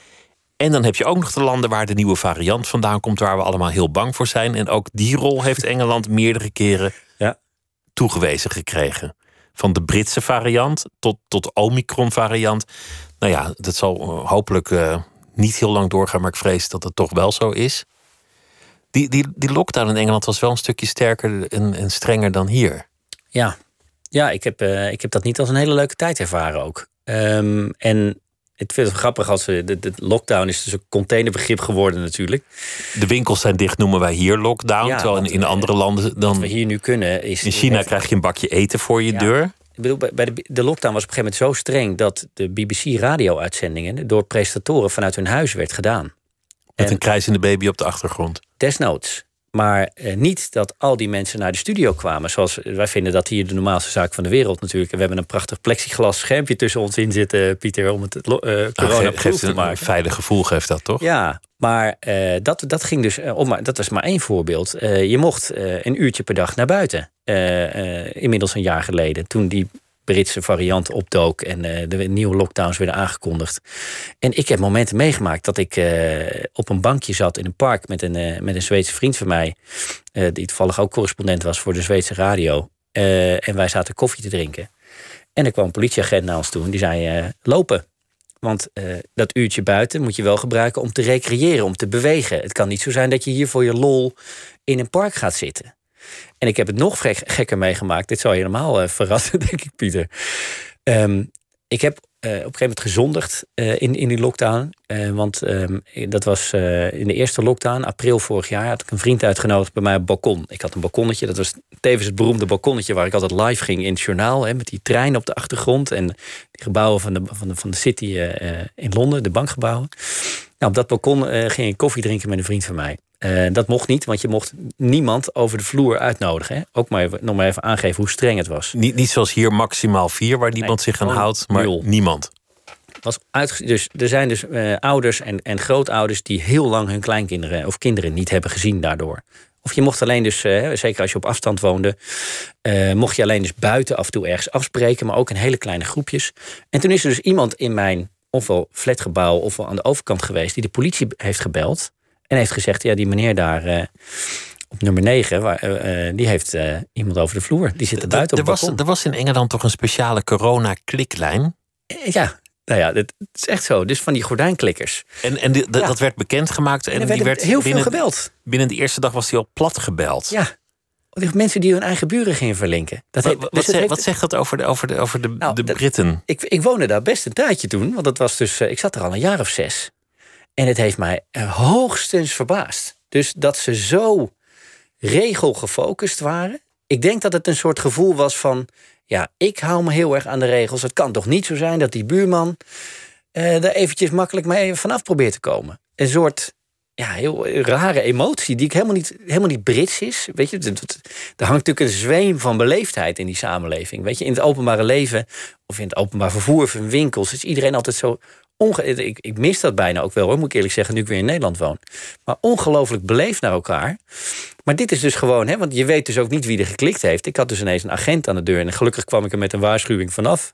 En dan heb je ook nog de landen waar de nieuwe variant vandaan komt... waar we allemaal heel bang voor zijn. En ook die rol heeft Engeland meerdere keren Ja. toegewezen gekregen. Van de Britse variant tot, tot Omicron-variant. Nou ja, dat zal eh, hopelijk eh, niet heel lang doorgaan, maar ik vrees dat het toch wel zo is. Die, die, die lockdown in Engeland was wel een stukje sterker en, en strenger dan hier. Ja, ja ik, heb, eh, ik heb dat niet als een hele leuke tijd ervaren ook. Ehm, en ik vind het grappig als we. De, de lockdown is dus een containerbegrip geworden, natuurlijk. De winkels zijn dicht, noemen wij hier lockdown. Ja, terwijl in, in eh, andere landen Wat dan. we hier nu kunnen is. In China krijg je een bakje eten voor je Ja. deur. Ik bedoel, bij de, de lockdown was op een gegeven moment zo streng dat de BBC-radio-uitzendingen door presentatoren vanuit hun huis werd gedaan. Met En- een krijzende baby op de achtergrond. Desnoods. Maar eh, niet dat al die mensen naar de studio kwamen. Zoals wij vinden dat hier de normaalste zaak van de wereld natuurlijk. En we hebben een prachtig plexiglas schermpje tussen ons in zitten, Pieter, om het eh Nou, corona geeft te een maken. veilig gevoel, geeft dat toch? Ja, maar eh, dat, dat ging dus. eh, om, maar dat was maar één voorbeeld. Eh, je mocht eh, een uurtje per dag naar buiten. Eh, eh, inmiddels een jaar geleden. Toen die Britse variant opdook en eh, de nieuwe lockdowns werden aangekondigd. En ik heb momenten meegemaakt dat ik eh, op een bankje zat in een park met een, eh, met een Zweedse vriend van mij. die toevallig ook correspondent was voor de Zweedse radio. En wij zaten koffie te drinken. En er kwam een politieagent naar ons toe en die zei: lopen. Want dat uurtje buiten moet je wel gebruiken om te recreëren, om te bewegen. Het kan niet zo zijn dat je hier voor je lol in een park gaat zitten. En ik heb het nog vrek- gekker meegemaakt. Dit je helemaal eh, verrassen, denk ik, Pieter. Ehm, ik heb eh, op een gegeven moment gezondigd eh, in, in die lockdown. Want ehm, dat was in de eerste lockdown, april vorig jaar, had ik een vriend uitgenodigd bij mij op balkon. Ik had een balkonnetje, dat was tevens het beroemde balkonnetje waar ik altijd live ging in het journaal. Hè, met die trein op de achtergrond en die gebouwen van de, van de, van de City in Londen, de bankgebouwen. Nou, op dat balkon ging ik koffie drinken met een vriend van mij. Eh, dat mocht niet, want je mocht niemand over de vloer uitnodigen. Hè? Ook maar even, nog maar even aangeven hoe streng het was. Niet, niet zoals hier maximaal vier, waar niemand zich aan houdt, maar nul. niemand. was dus er zijn dus eh, ouders en, en grootouders die heel lang hun kleinkinderen of kinderen niet hebben gezien daardoor. Of je mocht alleen dus, eh, zeker als je op afstand woonde, mocht je alleen dus buiten af en toe ergens afspreken, maar ook in hele kleine groepjes. En toen is er dus iemand in mijn ofwel flatgebouw ofwel aan de overkant geweest die de politie heeft gebeld en heeft gezegd, ja die meneer daar eh, op nummer 9, waar, eh, eh, die heeft iemand over de vloer. Die zit er buiten er, op het was, er was in Engeland toch een speciale corona-kliklijn. Ja, nou ja, het is echt zo. Dus van die gordijnklikkers. En, en die- de- Ja. dat werd bekendgemaakt. En, En er die werd heel veel binnen, gebeld. binnen de eerste dag was die al plat gebeld. Ja. Mensen die hun eigen buren gingen verlinken. Dat Wat, heeft- wat, dus heeft- wat zegt dat over de, over de, over de, Nou, de dat- Britten? ik, ik woonde daar best een tijdje toen. Want dat was dus, ik zat er al een jaar of zes. En het heeft mij eh, hoogstens verbaasd. Dus dat ze zo regelgefocust waren. Ik denk dat het een soort gevoel was van... ja, ik hou me heel erg aan de regels. Het kan toch niet zo zijn dat die buurman... eh daar eventjes makkelijk mee vanaf probeert te komen. Een soort ja, heel rare emotie die ik helemaal niet, helemaal niet Brits is. Weet je, er hangt natuurlijk een zweem van beleefdheid in die samenleving. Weet je, in het openbare leven of in het openbaar vervoer of in winkels is iedereen altijd zo. Ik, ik mis dat bijna ook wel hoor, moet ik eerlijk zeggen, nu ik weer in Nederland woon. Maar ongelooflijk beleefd naar elkaar. Maar dit is dus gewoon, hè, want je weet dus ook niet wie er geklikt heeft. Ik had dus ineens een agent aan de deur en gelukkig kwam ik er met een waarschuwing vanaf.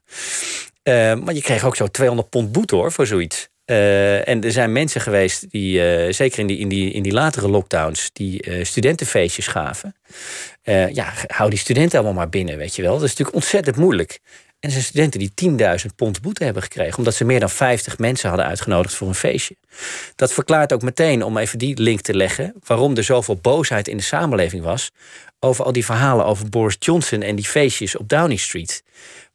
Eh, maar je kreeg ook zo 200 pond boete hoor voor zoiets. Eh, en er zijn mensen geweest die, eh, zeker in die, in, die, in die latere lockdowns, die studentenfeestjes gaven. Ja, hou die studenten allemaal maar binnen, weet je wel. Dat is natuurlijk ontzettend moeilijk. En er zijn studenten die 10.000 pond boete hebben gekregen, omdat ze meer dan 50 mensen hadden uitgenodigd voor een feestje. Dat verklaart ook meteen, om even die link te leggen, waarom er zoveel boosheid in de samenleving was over al die verhalen over Boris Johnson en die feestjes op Downing Street.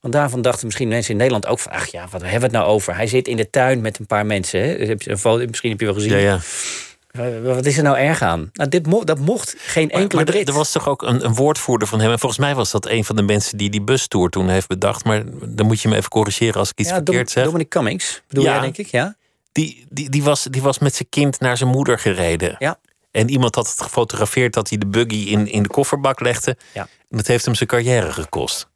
Want daarvan dachten misschien mensen in Nederland ook van... ach ja, wat hebben we het nou over? Hij zit in de tuin met een paar mensen. Hè? Misschien heb je wel gezien. Ja, ja. Wat is er nou erg aan? Nou, dit mo dat mocht geen enkele maar, maar Brit. er was toch ook een, een, woordvoerder van hem. En volgens mij was dat een van de mensen die die bustour toen heeft bedacht. Maar dan moet je me even corrigeren als ik iets ja, verkeerd zeg. Dominic Cummings, bedoel Ja. jij denk ik? Ja. Die, die, die, was, die was met zijn kind naar zijn moeder gereden. Ja. En iemand had het gefotografeerd dat hij de buggy in, in de kofferbak legde. Ja. En dat heeft hem zijn carrière gekost.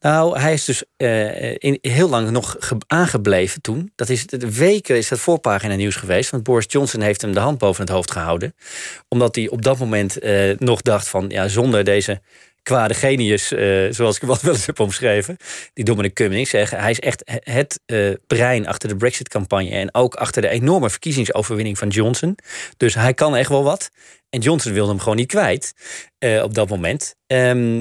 Nou, hij is dus eh, heel lang nog ge- aangebleven toen. Dat is weken is dat voorpagina nieuws geweest. Want Boris Johnson heeft hem de hand boven het hoofd gehouden. Omdat hij op dat moment eh, nog dacht van... ja, zonder deze kwade genius, eh, zoals ik wat wel eens heb omschreven... die Dominic Cummings, zeg, hij is echt het brein achter de Brexit-campagne... en ook achter de enorme verkiezingsoverwinning van Johnson. Dus hij kan echt wel wat. En Johnson wilde hem gewoon niet kwijt op dat moment. Ehm,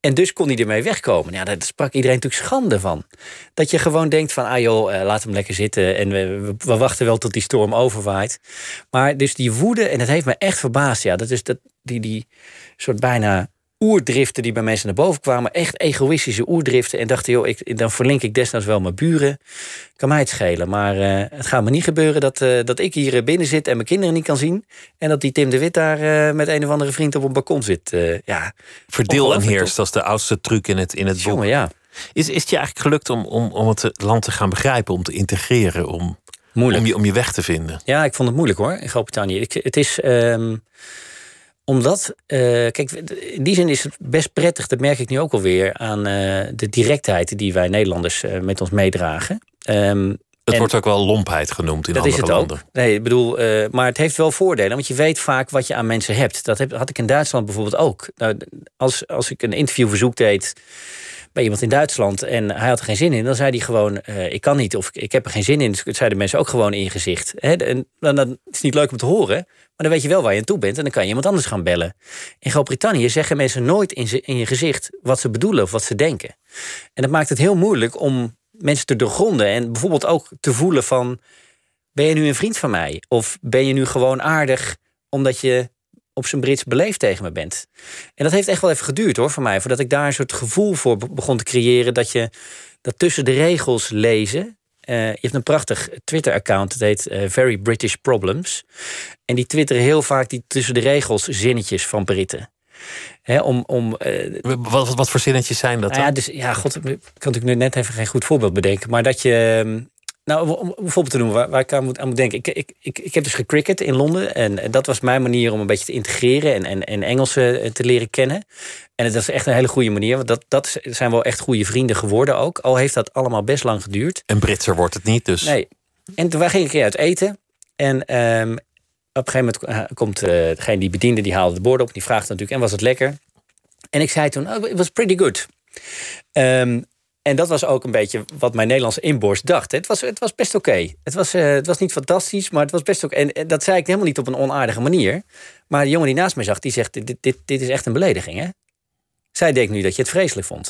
en dus kon hij ermee wegkomen. Ja, daar sprak iedereen natuurlijk schande van. Dat je gewoon denkt van, ah joh, eh, laat hem lekker zitten... en we, we, wachten wel tot die storm overwaait. Maar dus die woede, en het heeft me echt verbaasd... ja, dat is dat, die, die soort bijna oerdriften die bij mensen naar boven kwamen. Echt egoïstische oerdriften. En dachten, joh, ik, dan verlink ik desnoods wel mijn buren. Kan mij het schelen. Maar eh, het gaat me niet gebeuren dat, eh, dat ik hier binnen zit... en mijn kinderen niet kan zien. En dat die Tim de Wit daar eh, met een of andere vriend op een balkon zit. Ja, Verdeel en heerst, dat is de oudste truc in het, in het boek. jongen, ja. Is, is het je eigenlijk gelukt om, om, om het land te gaan begrijpen, om te integreren, om, Moeilijk. om, je, om je weg te vinden? Ja, ik vond het moeilijk hoor, in Groot-Brittannië. Ik, het is ehm, omdat, eh, kijk, in die zin is het best prettig, dat merk ik nu ook alweer, aan eh, de directheid die wij Nederlanders eh, met ons meedragen. Ehm, Het wordt ook wel lompheid genoemd in dat is andere het landen. ook. Nee, ik bedoel, maar het heeft wel voordelen, want je weet vaak wat je aan mensen hebt. Dat heb, had ik in Duitsland bijvoorbeeld ook. Nou, als, als ik een interviewverzoek deed bij iemand in Duitsland en hij had er geen zin in, dan zei hij gewoon: eh, Ik kan niet of ik, heb er geen zin in. Dus dat zeiden mensen ook gewoon in je gezicht. Hè? En dan, dan is het niet leuk om te horen, maar dan weet je wel waar je aan toe bent en dan kan je iemand anders gaan bellen. In Groot-Brittannië zeggen mensen nooit in, ze- in je gezicht wat ze bedoelen of wat ze denken. En dat maakt het heel moeilijk om mensen te doorgronden en bijvoorbeeld ook te voelen van ben je nu een vriend van mij? Of ben je nu gewoon aardig omdat je op zijn Brits beleefd tegen me bent? En dat heeft echt wel even geduurd hoor voor mij. Voordat ik daar een soort gevoel voor be- begon te creëren. Dat je dat tussen de regels lezen. eh, je hebt een prachtig Twitter-account. Dat heet eh, Very British Problems. En die twitteren heel vaak die tussen de regels zinnetjes van Britten. Hè, om, om, eh, Wat, wat, voor zinnetjes zijn dat nou ja, dus ja, god, ik kan natuurlijk nu net even geen goed voorbeeld bedenken. Maar dat je. Nou, om een voorbeeld te noemen waar, waar ik aan moet, aan moet denken. Ik, ik, ik, ik heb dus gecricket in Londen. En dat was mijn manier om een beetje te integreren en, en, en Engels eh, te leren kennen. En dat is echt een hele goede manier. Want dat, dat zijn wel echt goede vrienden geworden ook. Al heeft dat allemaal best lang geduurd. En Britser wordt het niet, dus... Nee. En toen een keer uit eten. En ehm, op een gegeven moment eh, komt eh, degene die bediende, die haalde de borden op. Die vraagt natuurlijk, en was het lekker? En ik zei toen, oh, it was pretty good. Ehm, en dat was ook een beetje wat mijn Nederlandse inborst dacht. Het was, het was best oké. Het, was, eh, het was niet fantastisch, maar het was best oké. En, en dat zei ik helemaal niet op een onaardige manier. Maar de jongen die naast mij zag, die zegt... dit, dit, dit is echt een belediging, hè? Zij denkt nu dat je het vreselijk vond.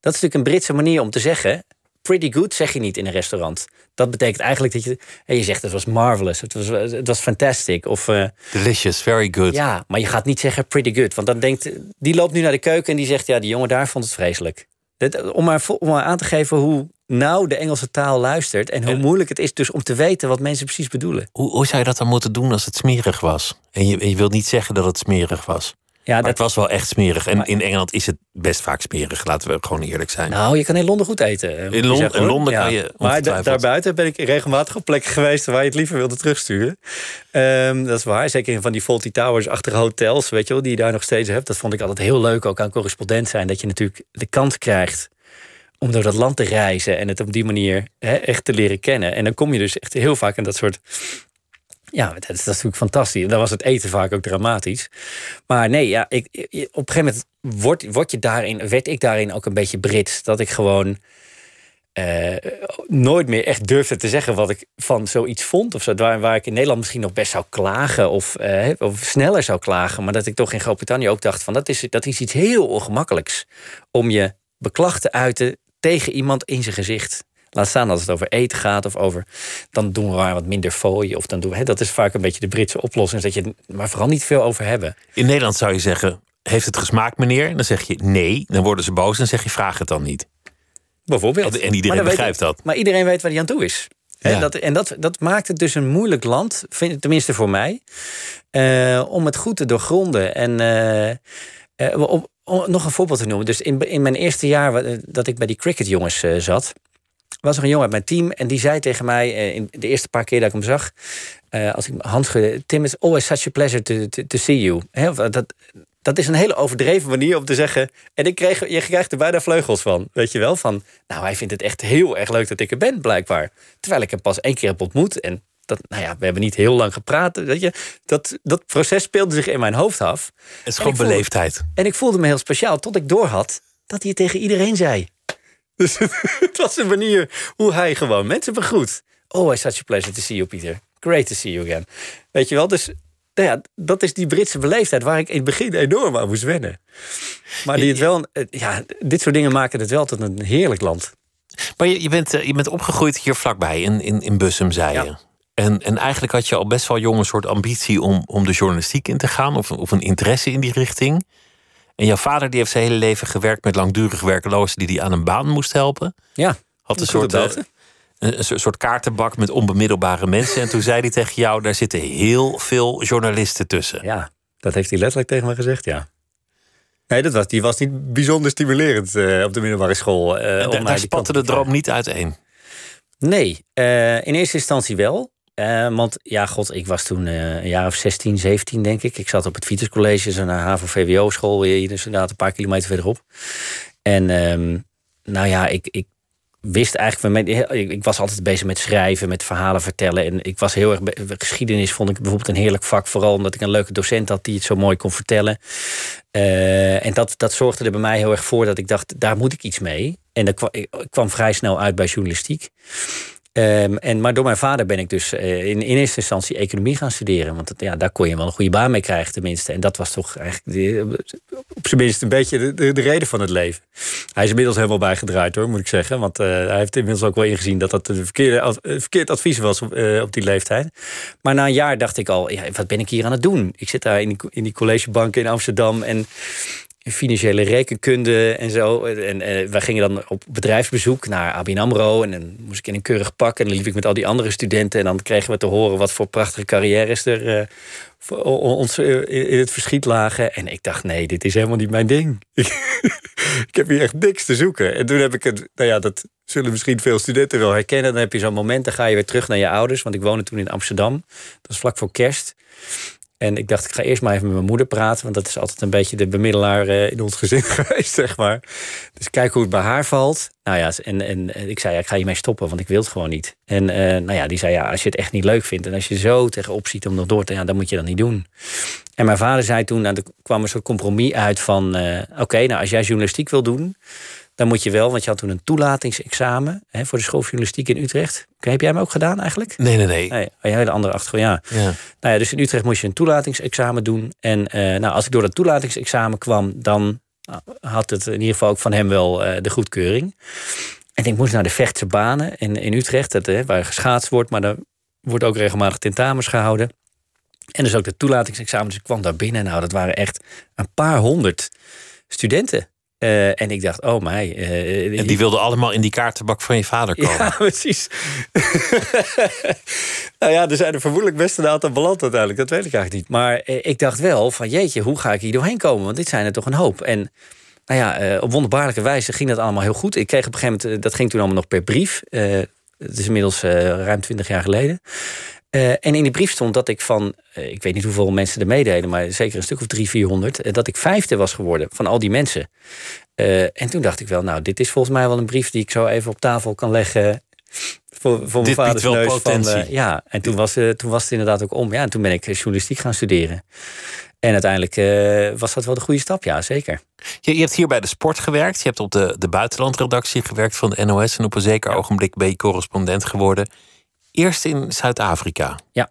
Dat is natuurlijk een Britse manier om te zeggen... pretty good zeg je niet in een restaurant. Dat betekent eigenlijk dat je... Hey, je zegt het was marvelous, het was, het was fantastic. Of, eh, Delicious, very good. ja, maar je gaat niet zeggen pretty good. Want dan denkt... Die loopt nu naar de keuken en die zegt... ja, die jongen daar vond het vreselijk. Dit, om, maar, om maar aan te geven hoe nauw de Engelse taal luistert... en hoe moeilijk het is dus om te weten wat mensen precies bedoelen. Hoe, hoe zou je dat dan moeten doen als het smerig was? En je, en je wilt niet zeggen dat het smerig was. Ja, Maar dat, het was wel echt smerig. En in Engeland is het best vaak smerig, laten we gewoon eerlijk zijn. Nou, je kan in Londen goed eten. in. Londen kan je Maar da- daarbuiten ben ik regelmatig op plekken geweest waar je het liever wilde terugsturen. Ehm, dat is waar. Zeker in van die Faulty Towers achter hotels, weet je wel, die je daar nog steeds hebt. Dat vond ik altijd heel leuk, ook aan correspondent zijn. Dat je natuurlijk de kans krijgt om door dat land te reizen en het op die manier echt te leren kennen. En dan kom je dus echt heel vaak in dat soort. Ja, dat is, natuurlijk fantastisch. En dan was het eten vaak ook dramatisch. Maar nee, ja, ik, op een gegeven moment word, word je daarin, werd ik daarin ook een beetje Brits. Dat ik gewoon eh, nooit meer echt durfde te zeggen wat ik van zoiets vond. Of zo, waar, waar ik in Nederland misschien nog best zou klagen of, eh, of sneller zou klagen. Maar dat ik toch in Groot-Brittannië ook dacht van dat is, dat is iets heel ongemakkelijks. Om je beklag te uiten tegen iemand in zijn gezicht. Laat staan als het over eten gaat of over. Dan doen we maar wat minder fooien. Of dan doen we, hè, dat is vaak een beetje de Britse oplossing. Dat je maar vooral niet veel over hebben. In Nederland zou je zeggen, heeft het gesmaakt meneer? En dan zeg je nee. Dan worden ze boos en zeg je vraag het dan niet. Bijvoorbeeld. En- en iedereen weet begrijpt dat. Maar iedereen weet waar hij aan toe is. Ja. dat, en dat, dat maakt het dus een moeilijk land, vind, tenminste voor mij, eh, om het goed te doorgronden. En eh, eh, op, om nog een voorbeeld te noemen. Dus in, in mijn eerste jaar dat ik bij die cricketjongens zat, was er een jongen uit mijn team en die zei tegen mij eh, in de eerste paar keer dat ik hem zag, eh, als ik mijn hand schudde, Tim, it's always such a pleasure to, to, to see you. Dat, dat is een hele overdreven manier om te zeggen. En ik kreeg, je krijgt er bijna vleugels van. Weet je wel? Van, nou, hij vindt het echt heel erg leuk dat ik er ben, blijkbaar. Terwijl ik hem pas één keer heb ontmoet. En dat, nou ja, we hebben niet heel lang gepraat. Weet je? Dat, dat proces speelde zich in mijn hoofd af. Het is gewoon voelde- beleefdheid. En ik voelde me heel speciaal tot ik doorhad dat hij het tegen iedereen zei. Dus het was een manier hoe hij gewoon mensen begroet. Oh, it's such a pleasure to see you, Peter. Great to see you again. Weet je wel, dus nou ja, dat is die Britse beleefdheid waar ik in het begin enorm aan moest wennen. Maar die het wel, ja, dit soort dingen maken het wel tot een heerlijk land. Maar je, je, bent, eh, je bent opgegroeid hier vlakbij, in, in, in Bussum, zei Ja. je. En, en eigenlijk had je al best wel jong een soort ambitie om, om de journalistiek in te gaan, of, of een interesse in die richting. En jouw vader die heeft zijn hele leven gewerkt met langdurig werklozen die hij aan een baan moest helpen. Ja, Had een soort, eh, een, een soort- kaartenbak met onbemiddelbare mensen. En toen zei hij tegen jou, daar zitten heel veel journalisten tussen. Ja, dat heeft hij letterlijk tegen me gezegd, ja. Nee, dat was, die was niet bijzonder stimulerend eh, op de middelbare school. En om daar spatte de droom niet uiteen. Nee, in eerste instantie wel. Eh, want ja, god, ik was toen eh, een jaar of 16, 17, denk ik. Ik zat op het Vituscollege, zo'n HAVO-VWO-school, hier dus inderdaad een paar kilometer verderop. En ehm, nou ja, ik, ik wist eigenlijk, ik, was altijd bezig met schrijven, met verhalen vertellen. En ik was heel erg, geschiedenis vond ik bijvoorbeeld een heerlijk vak. Vooral omdat ik een leuke docent had die het zo mooi kon vertellen. Eh, en dat, dat zorgde er bij mij heel erg voor dat ik dacht, daar moet ik iets mee. En ik kwam vrij snel uit bij journalistiek. Ehm, en, maar door mijn vader ben ik dus eh, in, in eerste instantie economie gaan studeren. Want ja, daar kon je wel een goede baan mee krijgen, tenminste. En dat was toch eigenlijk op zijn minst een beetje de, de, de reden van het leven. Hij is inmiddels helemaal bijgedraaid hoor, moet ik zeggen. Want eh, hij heeft inmiddels ook wel ingezien dat dat een verkeerde, verkeerd advies was op, eh, op die leeftijd. Maar na een jaar dacht ik al, ja, wat ben ik hier aan het doen? Ik zit daar in die, in die collegebank in Amsterdam en financiële rekenkunde en zo. En eh, wij gingen dan op bedrijfsbezoek naar ABN AMRO. En dan moest ik in een keurig pak. En liep ik met al die andere studenten. En dan kregen we te horen wat voor prachtige carrières er eh, voor ons eh, in in het verschiet lagen. En ik dacht, nee, dit is helemaal niet mijn ding. ik heb hier echt niks te zoeken. En toen heb ik het, nou ja, dat zullen misschien veel studenten wel herkennen. Dan heb je zo'n moment, dan ga je weer terug naar je ouders. Want ik woonde toen in Amsterdam. Dat was vlak voor kerst. En ik dacht, ik ga eerst maar even met mijn moeder praten. Want dat is altijd een beetje de bemiddelaar eh, in ons gezin geweest, zeg maar. Dus kijk hoe het bij haar valt. Nou ja, en, en, ik zei, ja, ik ga hiermee stoppen, want ik wil het gewoon niet. En eh, nou ja, die zei, ja, als je het echt niet leuk vindt... en als je zo tegenop ziet om nog door te gaan, dan moet je dat niet doen. En mijn vader zei toen, nou, er kwam een soort compromis uit van... eh, oké, nou, als jij journalistiek wil doen... dan moet je wel, want je had toen een toelatingsexamen... Hè, voor de school journalistiek in Utrecht. Heb jij hem ook gedaan eigenlijk? Nee, nee, nee. Nee, een hele andere achtergrond, ja. Ja. Nou ja, dus in Utrecht moest je een toelatingsexamen doen. En eh, nou, als ik door dat toelatingsexamen kwam, dan nou, had het in ieder geval ook van hem wel eh, de goedkeuring. En ik moest naar de Vechtse banen in, in Utrecht, dat, eh, waar geschaatst wordt, maar daar wordt ook regelmatig tentamens gehouden. En dus ook de toelatingsexamen. Dus ik kwam daar binnen. Nou, dat waren echt een paar honderd studenten. Eh, en ik dacht, oh mij. eh, En die wilden allemaal in die kaartenbak van je vader komen. ja, precies. nou ja, er zijn er vermoedelijk best een aantal beland uiteindelijk. Dat weet ik eigenlijk niet. Maar eh, ik dacht wel van jeetje, hoe ga ik hier doorheen komen? Want dit zijn er toch een hoop. En nou ja, eh, op wonderbaarlijke wijze ging dat allemaal heel goed. Ik kreeg op een gegeven moment, eh, dat ging toen allemaal nog per brief. Eh, het is inmiddels eh, ruim twintig jaar geleden. Eh, en in die brief stond dat ik van, eh, ik weet niet hoeveel mensen er meededen, maar zeker een stuk of drie, vierhonderd, eh, dat ik vijfde was geworden van al die mensen. En toen dacht ik wel, nou, dit is volgens mij wel een brief die ik zo even op tafel kan leggen. Voor, voor mijn vaders wel neus. Van, potentie. ja, en toen was, toen was het inderdaad ook om. Ja, en toen ben ik journalistiek gaan studeren. En uiteindelijk was dat wel de goede stap, ja, zeker. Je, je hebt hier bij de sport gewerkt. Je hebt op de, de buitenlandredactie gewerkt van de NOS. En op een zeker ogenblik ben je correspondent geworden. Eerst in Zuid-Afrika. Ja,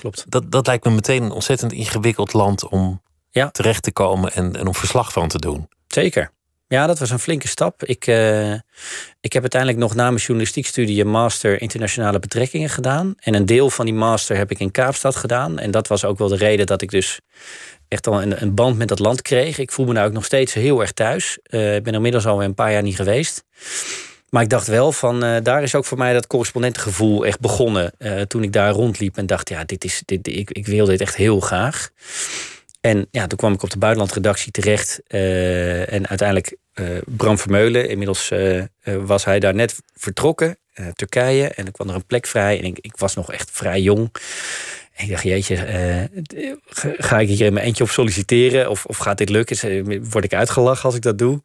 klopt. Dat, dat lijkt me meteen een ontzettend ingewikkeld land om Ja. terecht te komen en, en om verslag van te doen. Zeker. Ja, dat was een flinke stap. Ik, eh, ik heb uiteindelijk nog na mijn journalistiekstudie een master internationale betrekkingen gedaan. En een deel van die master heb ik in Kaapstad gedaan. En dat was ook wel de reden dat ik dus echt al een, een band met dat land kreeg. Ik voel me nou ook nog steeds heel erg thuis. Eh, ik ben inmiddels al een paar jaar niet geweest. Maar ik dacht wel van, uh, daar is ook voor mij dat correspondentengevoel echt begonnen. Uh, toen ik daar rondliep en dacht, ja, dit is, dit, ik, ik wil dit echt heel graag. En ja, toen kwam ik op de buitenlandredactie terecht. Uh, en uiteindelijk Bram Vermeulen, inmiddels was hij daar net vertrokken, Turkije. En er kwam er een plek vrij. En ik, ik was nog echt vrij jong. En ik dacht, jeetje, ga ik hier in mijn eentje op solliciteren? Of, of gaat dit lukken? Word ik uitgelachen als ik dat doe?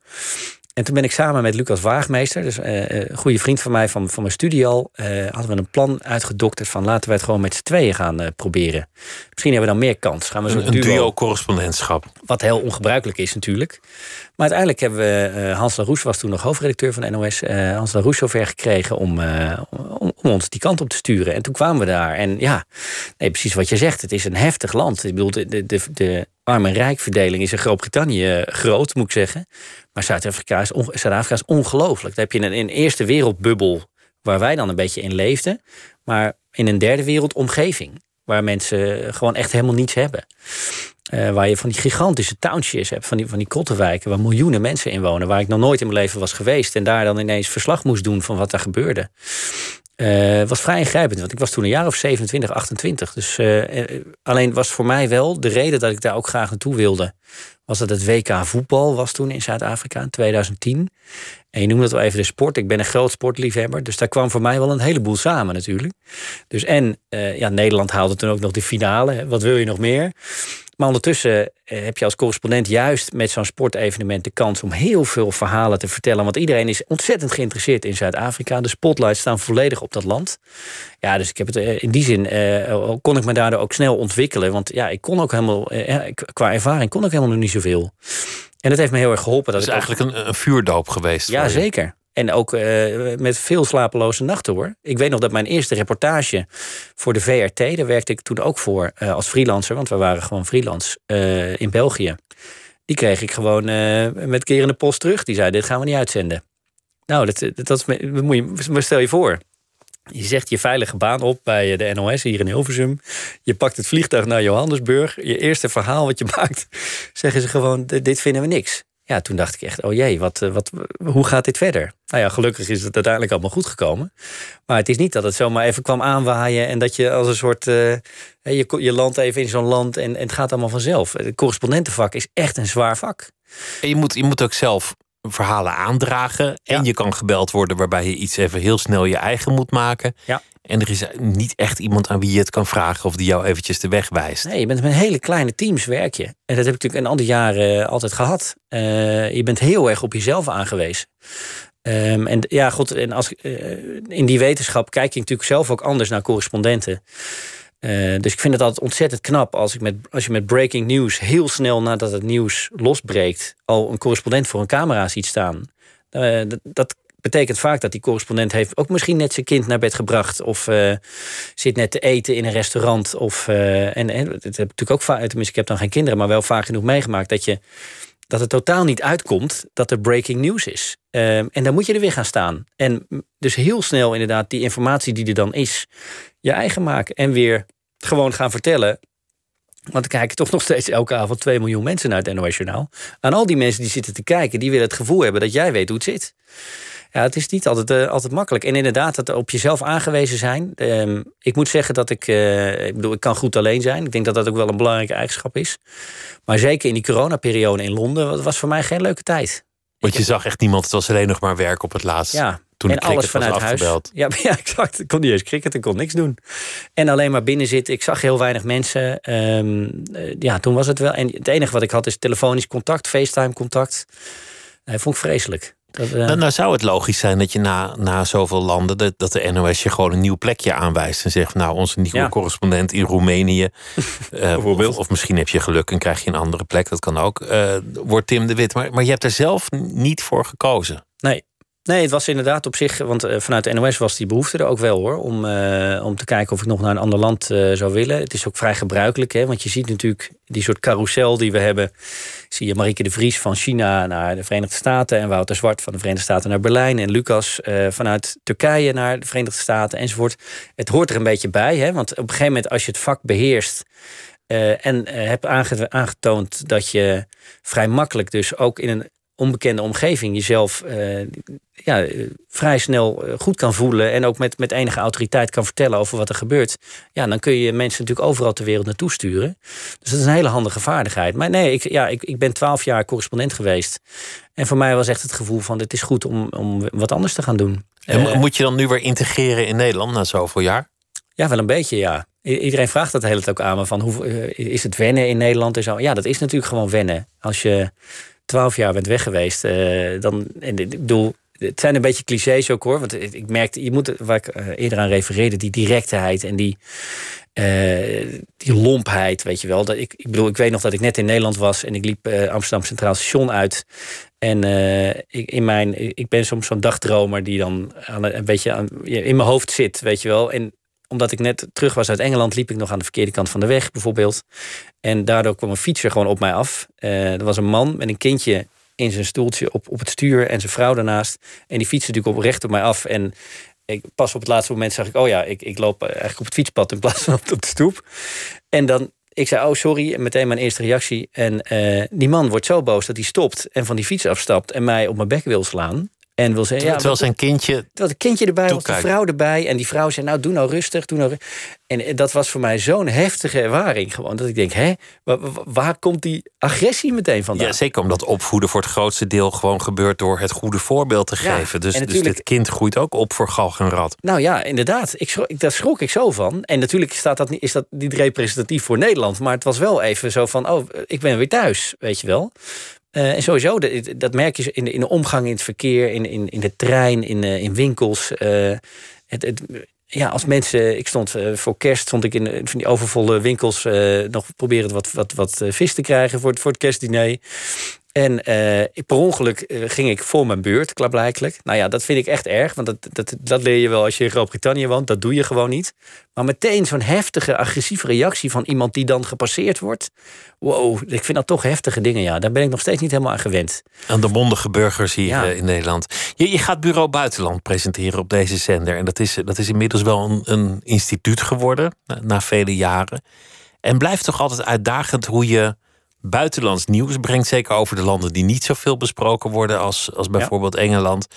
En toen ben ik samen met Lucas Waagmeester, dus uh, een goede vriend van mij van, van mijn studie al, uh, hadden we een plan uitgedokterd van laten we het gewoon met z'n tweeën gaan uh, proberen. Misschien hebben we dan meer kans. Gaan we een, een duo-correspondentschap. wat heel ongebruikelijk is natuurlijk. Maar uiteindelijk hebben we, Hans Laroes was toen nog hoofdredacteur van de NOS, Hans Laroes zover gekregen om, om, om, ons die kant op te sturen. En toen kwamen we daar. En ja, nee, precies wat je zegt, het is een heftig land. Ik bedoel, de, de, de arm- en rijkverdeling is in Groot-Brittannië groot, moet ik zeggen. Maar Zuid-Afrika is, Zuid is ongelooflijk. Dan heb je een, eerste wereldbubbel waar wij dan een beetje in leefden. Maar in een derde wereld omgeving. Waar mensen gewoon echt helemaal niets hebben. Uh, waar je van die gigantische townships hebt, van die, van die kottenwijken, waar miljoenen mensen in wonen, waar ik nog nooit in mijn leven was geweest. En daar dan ineens verslag moest doen van wat daar gebeurde. Uh, was vrij ingrijpend, want ik was toen een jaar of 27, 28. Dus uh, alleen was voor mij wel de reden dat ik daar ook graag naartoe wilde. Was dat het WK voetbal was toen in Zuid-Afrika in 2010. En je noemde het wel even de sport. Ik ben een groot sportliefhebber. Dus daar kwam voor mij wel een heleboel samen natuurlijk. Dus en ja, Nederland haalde toen ook nog de finale. Wat wil je nog meer? Maar ondertussen eh, heb je als correspondent juist met zo'n sportevenement de kans om heel veel verhalen te vertellen. Want iedereen is ontzettend geïnteresseerd in Zuid-Afrika. De spotlights staan volledig op dat land. Ja, dus ik heb het eh, in die zin uh, kon ik me daardoor ook snel ontwikkelen. Want ja, ik kon ook helemaal, uh, qua ervaring kon ik helemaal nog niet zoveel. En dat heeft me heel erg geholpen. Dat is eigenlijk een, een vuurdoop geweest. Ja, zeker. En ook uh, met veel slapeloze nachten hoor. Ik weet nog dat mijn eerste reportage voor de VRT, daar werkte ik toen ook voor uh, als freelancer, want we waren gewoon freelance uh, in België. Die kreeg ik gewoon met keer in de post terug. Die zei: Dit gaan we niet uitzenden. Nou, dat, dat, moet je, maar stel je voor. Je zegt je veilige baan op bij de NOS hier in Hilversum. Je pakt het vliegtuig naar Johannesburg. Je eerste verhaal wat je maakt, zeggen ze gewoon: Dit vinden we niks ja, toen dacht ik echt, oh jee, wat, eh, wat, hoe gaat dit verder? Nou ja, gelukkig is het uiteindelijk allemaal goed gekomen. Maar het is niet dat het zomaar even kwam aanwaaien en dat je als een soort. Uh, je, je landt even in zo'n land en, en het gaat allemaal vanzelf. Het correspondentenvak is echt een zwaar vak. En je moet, je moet ook zelf verhalen aandragen. En je kan gebeld worden waarbij je iets even heel snel je eigen moet maken. Ja. En er is niet echt iemand aan wie je het kan vragen of die jou eventjes de weg wijst. Nee, je bent met hele kleine teams werk je. En dat heb ik natuurlijk een ander jaren eh, altijd gehad. Uh, je bent heel erg op jezelf aangewezen. Um, en ja, goed, en als, uh, in die wetenschap kijk je natuurlijk zelf ook anders naar correspondenten. Uh, dus ik vind het altijd ontzettend knap als, ik met, als je met breaking news heel snel nadat het nieuws losbreekt, al een correspondent voor een camera ziet staan. Uh, dat, betekent vaak dat die correspondent heeft ook misschien net zijn kind naar bed gebracht. Of zit net te eten in een restaurant. Of, en, en dat heb ik natuurlijk ook vaak, tenminste, ik heb dan geen kinderen, maar wel vaak genoeg meegemaakt dat je dat het totaal niet uitkomt dat er breaking news is. Uh, en dan moet je er weer gaan staan. En dus heel snel inderdaad die informatie die er dan is, je eigen maken. En weer gewoon gaan vertellen. Want er kijken toch nog steeds elke avond 2 miljoen mensen naar het NOS Journaal. Aan al die mensen die zitten te kijken, die willen het gevoel hebben dat jij weet hoe het zit. Ja, het is niet altijd, uh, altijd makkelijk. En inderdaad, dat op jezelf aangewezen zijn. Uh, ik moet zeggen dat ik, uh, ik bedoel, ik kan goed alleen zijn. Ik denk dat dat ook wel een belangrijke eigenschap is. Maar zeker in die coronaperiode in Londen was voor mij geen leuke tijd. Want je zag echt niemand, het was alleen nog maar werk op het laatst. Ja, toen en alles vanuit huis. Ja, ja, exact. Ik kon niet eens cricket, ik kon niks doen. En alleen maar binnen zitten. Ik zag heel weinig mensen. Um, ja, toen was het wel. En het enige wat ik had is telefonisch contact, FaceTime contact. Dat vond ik vreselijk. Dat, uh... nou, zou het logisch zijn dat je na, na zoveel landen... Dat, dat de NOS je gewoon een nieuw plekje aanwijst... en zegt, nou, onze nieuwe ja. correspondent in Roemenië... uh, of, of, misschien heb je geluk en krijg je een andere plek, dat kan ook... Uh, wordt Tim de Wit. Maar, maar je hebt er zelf niet voor gekozen. Nee, Nee, het was inderdaad op zich, want uh, vanuit de NOS was die behoefte er ook wel hoor. Om, uh, om te kijken of ik nog naar een ander land uh, zou willen. Het is ook vrij gebruikelijk, hè, want je ziet natuurlijk die soort carousel die we hebben. Zie je Marieke de Vries van China naar de Verenigde Staten. En Wouter Zwart van de Verenigde Staten naar Berlijn. En Lucas vanuit Turkije naar de Verenigde Staten enzovoort. Het hoort er een beetje bij, hè, want op een gegeven moment als je het vak beheerst. en hebt aangetoond dat je vrij makkelijk dus ook in een onbekende omgeving jezelf eh, ja, eh, vrij snel eh, goed kan voelen en ook met, met enige autoriteit kan vertellen over wat er gebeurt, ja, dan kun je mensen natuurlijk overal ter wereld naartoe sturen. Dus dat is een hele handige vaardigheid. Maar nee, ik, ja, ik, ik ben twaalf jaar correspondent geweest. En voor mij was echt het gevoel van het is goed om, om wat anders te gaan doen. En moet je dan nu weer integreren in Nederland na zoveel jaar? Ja, wel een beetje, ja. Iedereen vraagt dat de hele tijd ook aan me. Van hoe, is het wennen in Nederland en zo? Ja, dat is natuurlijk gewoon wennen. Als je twaalf jaar bent weg geweest, uh, dan. En, ik bedoel, het zijn een beetje clichés ook hoor. Want ik merkte, je moet, waar ik uh, eerder aan refereerde, die directeheid en die, uh, die lompheid, weet je wel. Dat ik, ik bedoel, ik weet nog dat ik net in Nederland was en ik liep Amsterdam Centraal Station uit. En ik, in mijn, ik ben soms zo'n dagdromer die dan aan, een beetje aan, in mijn hoofd zit, weet je wel. En omdat ik net terug was uit Engeland, liep ik nog aan de verkeerde kant van de weg, bijvoorbeeld. En daardoor kwam een fietser gewoon op mij af. Uh, er was een man met een kindje in zijn stoeltje op, op het stuur en zijn vrouw daarnaast. En die fietste natuurlijk op, recht op mij af. En ik, pas op het laatste moment zag ik, oh ja, ik, ik loop eigenlijk op het fietspad in plaats van op de stoep. En dan, ik zei, oh sorry, en meteen mijn eerste reactie. En uh, die man wordt zo boos dat hij stopt en van die fiets afstapt en mij op mijn bek wil slaan. En wil zeggen, ja, terwijl zijn kindje. Terwijl het kindje erbij was, de vrouw erbij. En die vrouw zei: Nou, doe nou rustig. Doe nou En dat was voor mij zo'n heftige ervaring. Gewoon dat ik denk: Hé, waar, waar, komt die agressie meteen vandaan? Ja, zeker omdat opvoeden voor het grootste deel gewoon gebeurt door het goede voorbeeld te geven. dus, dus dit kind groeit ook op voor galg en rat. Nou ja, inderdaad. Ik schrok, daar schrok ik zo van. En natuurlijk staat dat, is dat niet representatief voor Nederland. Maar het was wel even zo van: Oh, ik ben weer thuis. Weet je wel. Uh, en sowieso, dat, dat, merk je in de, in de omgang in het verkeer, in, in, in de trein, in, uh, in winkels. Het, het, ja, als mensen. Ik stond voor kerst stond ik in van die overvolle winkels nog proberen wat, wat, wat vis te krijgen voor het, voor het kerstdiner. En uh, per ongeluk uh, ging ik voor mijn beurt, klaarblijkelijk. Nou ja, dat vind ik echt erg. Want dat, dat, dat leer je wel als je in Groot-Brittannië woont. Dat doe je gewoon niet. Maar meteen zo'n heftige, agressieve reactie van iemand die dan gepasseerd wordt. Wow, ik vind dat toch heftige dingen. Ja, daar ben ik nog steeds niet helemaal aan gewend. Aan de mondige burgers hier ja. in Nederland. Je, je gaat Bureau Buitenland presenteren op deze zender. En dat is, dat is inmiddels wel een, een instituut geworden, na, na vele jaren. En blijft toch altijd uitdagend hoe je buitenlands nieuws brengt. Zeker over de landen die niet zoveel besproken worden als, als bijvoorbeeld Engeland.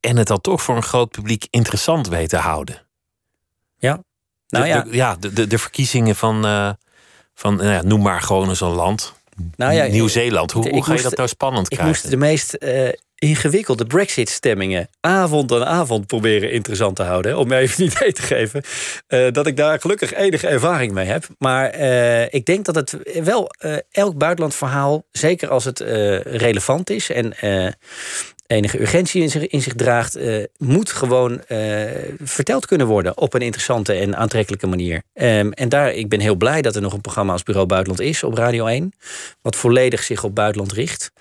En het dan toch voor een groot publiek interessant weten houden. Ja. Nou ja. De, ja, de, de, de verkiezingen van, uh, van nou ja, noem maar gewoon eens een land. Nou ja, Nieuw-Zeeland. Hoe, hoe ga je dat nou spannend ik krijgen? Ik moest de meest uh, ingewikkelde Brexit-stemmingen avond aan avond proberen interessant te houden. Om me even een idee te geven. Uh, dat ik daar gelukkig enige ervaring mee heb. Maar uh, ik denk dat het wel elk buitenlandverhaal, zeker als het relevant is en enige urgentie in zich, in zich draagt, moet gewoon verteld kunnen worden op een interessante en aantrekkelijke manier. Um, en daar, ik ben heel blij dat er nog een programma als Bureau Buitenland is op Radio 1, wat volledig zich op buitenland richt.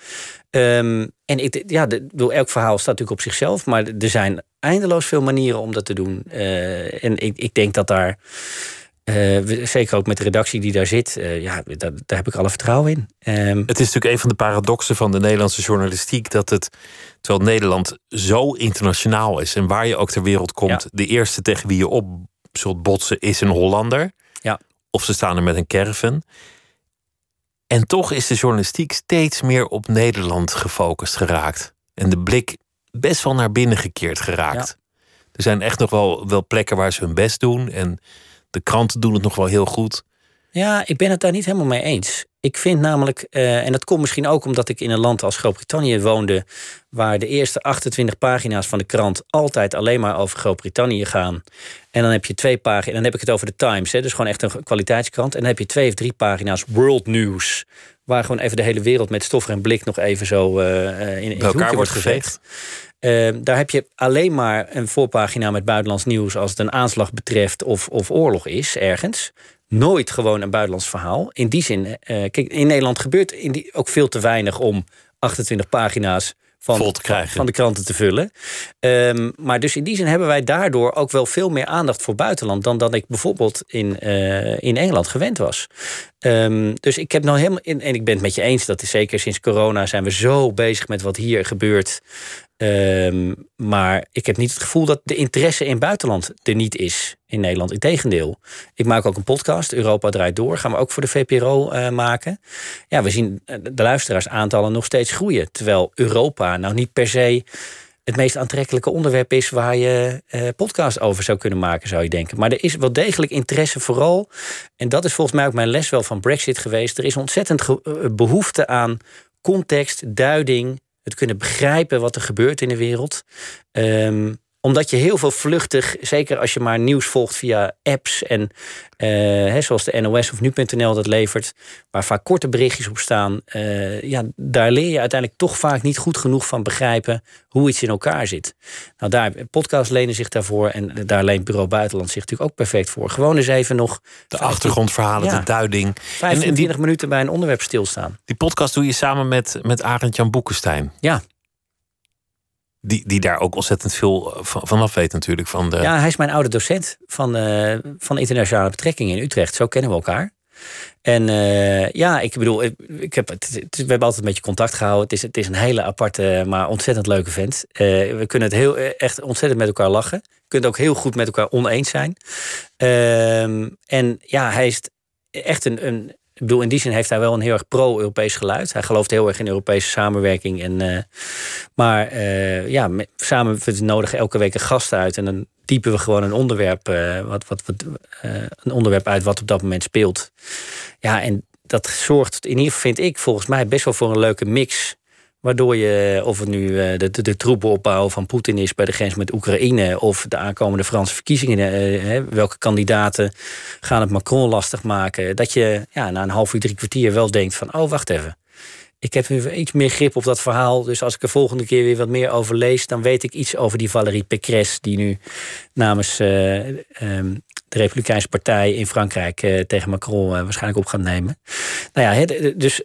Um, en ik, ja, de, elk verhaal staat natuurlijk op zichzelf, maar er zijn eindeloos veel manieren om dat te doen. Uh, en ik, ik denk dat daar. Uh, zeker ook met de redactie die daar zit, uh, ja, daar, daar, heb ik alle vertrouwen in. Um, het is natuurlijk een van de paradoxen van de Nederlandse journalistiek dat het, terwijl Nederland zo internationaal is en waar je ook ter wereld komt, ja. de eerste tegen wie je op zult botsen is een Hollander. Ja. Of ze staan er met een caravan. En toch is de journalistiek steeds meer op Nederland gefocust geraakt. En de blik best wel naar binnen gekeerd geraakt. Ja. Er zijn echt nog wel, wel plekken waar ze hun best doen. En de kranten doen het nog wel heel goed. Ja, ik ben het daar niet helemaal mee eens. Ik vind namelijk, uh, en dat komt misschien ook omdat ik in een land als Groot-Brittannië woonde, waar de eerste 28 pagina's van de krant altijd alleen maar over Groot-Brittannië gaan. En dan heb je twee pagina's, dan heb ik het over de Times, hè, dus gewoon echt een kwaliteitskrant. En dan heb je twee of drie pagina's World News, waar gewoon even de hele wereld met stof en blik nog even zo uh, in, in elkaar wordt geveegd. Uh, daar heb je alleen maar een voorpagina met buitenlands nieuws als het een aanslag betreft of, of oorlog is ergens nooit gewoon een buitenlands verhaal. In die zin, uh, kijk, in Nederland gebeurt in die ook veel te weinig om 28 pagina's van, van de kranten te vullen. Um, maar dus in die zin hebben wij daardoor ook wel veel meer aandacht voor buitenland dan dat ik bijvoorbeeld in, uh, in Engeland gewend was. Ehm, dus ik heb nou helemaal. In, en ik ben het met je eens dat is zeker sinds corona zijn we zo bezig met wat hier gebeurt. Ehm, maar ik heb niet het gevoel dat de interesse in het buitenland er niet is in Nederland. Integendeel. Ik maak ook een podcast, Europa draait door. Gaan we ook voor de VPRO eh, maken. Ja, we zien de luisteraarsaantallen nog steeds groeien. Terwijl Europa nou niet per se het meest aantrekkelijke onderwerp is waar je uh, podcast over zou kunnen maken, zou je denken. Maar er is wel degelijk interesse vooral. En dat is volgens mij ook mijn les wel van Brexit geweest. Er is ontzettend eh, behoefte aan context, duiding, het kunnen begrijpen wat er gebeurt in de wereld. Um, omdat je heel veel vluchtig, zeker als je maar nieuws volgt via apps en uh, zoals de NOS of nu.nl dat levert, waar vaak korte berichtjes op staan, uh, ja, daar leer je uiteindelijk toch vaak niet goed genoeg van begrijpen hoe iets in elkaar zit. Nou, daar podcast lenen zich daarvoor en daar leent Bureau Buitenland zich natuurlijk ook perfect voor. Gewoon eens even nog de achtergrondverhalen, de duiding. 25 minuten bij een onderwerp stilstaan. Die podcast doe je samen met, met Arend Jan Boekenstein. Ja, die, die daar ook ontzettend veel van, vanaf weet natuurlijk. Van de... Ja, hij is mijn oude docent van, uh, van internationale betrekkingen in Utrecht. Zo kennen we elkaar. En uh, ja, ik bedoel, ik heb, het, we hebben altijd een beetje contact gehouden. Het is, het is een hele aparte, maar ontzettend leuke vent. We kunnen het heel, echt ontzettend met elkaar lachen. Kunnen het ook heel goed met elkaar oneens zijn. Uh, en ja, hij is echt een, een ik bedoel, in die zin heeft hij wel een heel erg pro-Europees geluid. Hij gelooft heel erg in Europese samenwerking. En, uh, maar uh, ja, samen we nodigen elke week een gast uit. En dan diepen we gewoon een onderwerp, uh, wat, wat, wat, een onderwerp uit wat op dat moment speelt. Ja, en dat zorgt in ieder geval, vind ik, volgens mij best wel voor een leuke mix Waardoor je, of het nu eh, de, de, de troepenopbouw van Poetin is bij de grens met Oekraïne, of de aankomende Franse verkiezingen, eh, welke kandidaten gaan het Macron lastig maken, dat je ja, na een half uur, drie kwartier wel denkt van, oh wacht even. Ik heb nu iets meer grip op dat verhaal. Dus als ik er volgende keer weer wat meer over lees, dan weet ik iets over die Valérie Pécresse, die nu namens um, de Republikeinse Partij in Frankrijk uh, tegen Macron uh, waarschijnlijk op gaat nemen. Nou ja, dus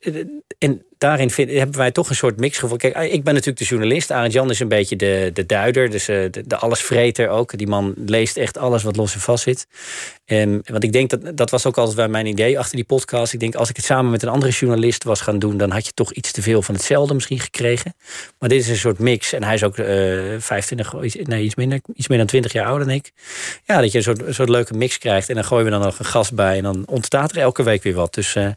en daarin hebben wij toch een soort mix gevoeld. Kijk, ik ben natuurlijk de journalist. Arend Jan is een beetje de, de duider, dus de, de allesvreter ook. Die man leest echt alles wat los en vast zit. En, want ik denk dat dat was ook altijd mijn idee achter die podcast. Ik denk, als ik het samen met een andere journalist was gaan doen, dan had je toch iets te veel van hetzelfde misschien gekregen. Maar dit is een soort mix. En hij is ook uh, 25, nee, iets minder, iets meer dan 20 jaar ouder dan ik. Ja, dat je een soort, een soort leuke mix krijgt. En dan gooien we dan nog een gast bij. En dan ontstaat er elke week weer wat. Dus. Uh,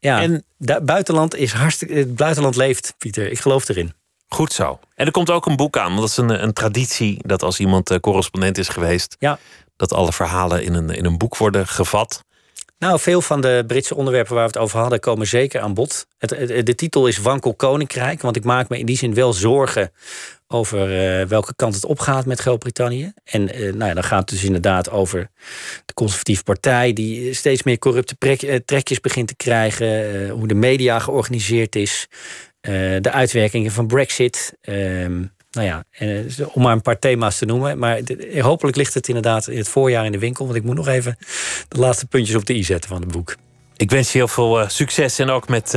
ja, en buitenland is hartstikke. Het buitenland leeft, Pieter. Ik geloof erin. Goed zo. En er komt ook een boek aan. Want dat is een, een traditie dat als iemand uh, correspondent is geweest. Ja. dat alle verhalen in een, in een boek worden gevat. Nou, veel van de Britse onderwerpen waar we het over hadden komen zeker aan bod. Het, de titel is Wankel Koninkrijk. Want ik maak me in die zin wel zorgen over uh, welke kant het opgaat met Groot-Brittannië. En uh, nou ja, dan gaat het dus inderdaad over de conservatieve partij... die steeds meer corrupte trekjes begint te krijgen. hoe de media georganiseerd is. de uitwerkingen van Brexit. Ehm, nou ja, om maar een paar thema's te noemen. Maar hopelijk ligt het inderdaad in het voorjaar in de winkel. Want ik moet nog even de laatste puntjes op de i zetten van het boek. Ik wens je heel veel succes en ook met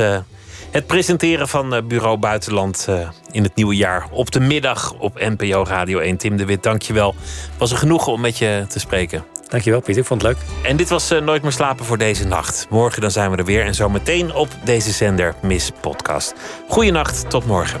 het presenteren van eh, Bureau Buitenland eh, in het nieuwe jaar. Op de middag op NPO Radio 1. Tim de Wit, dankjewel. Het was een genoegen om met je te spreken. Dankjewel Pieter, ik vond het leuk. En dit was Nooit meer slapen voor deze nacht. Morgen dan zijn we er weer en zo meteen op deze zender Miss Podcast. Goeienacht, tot morgen.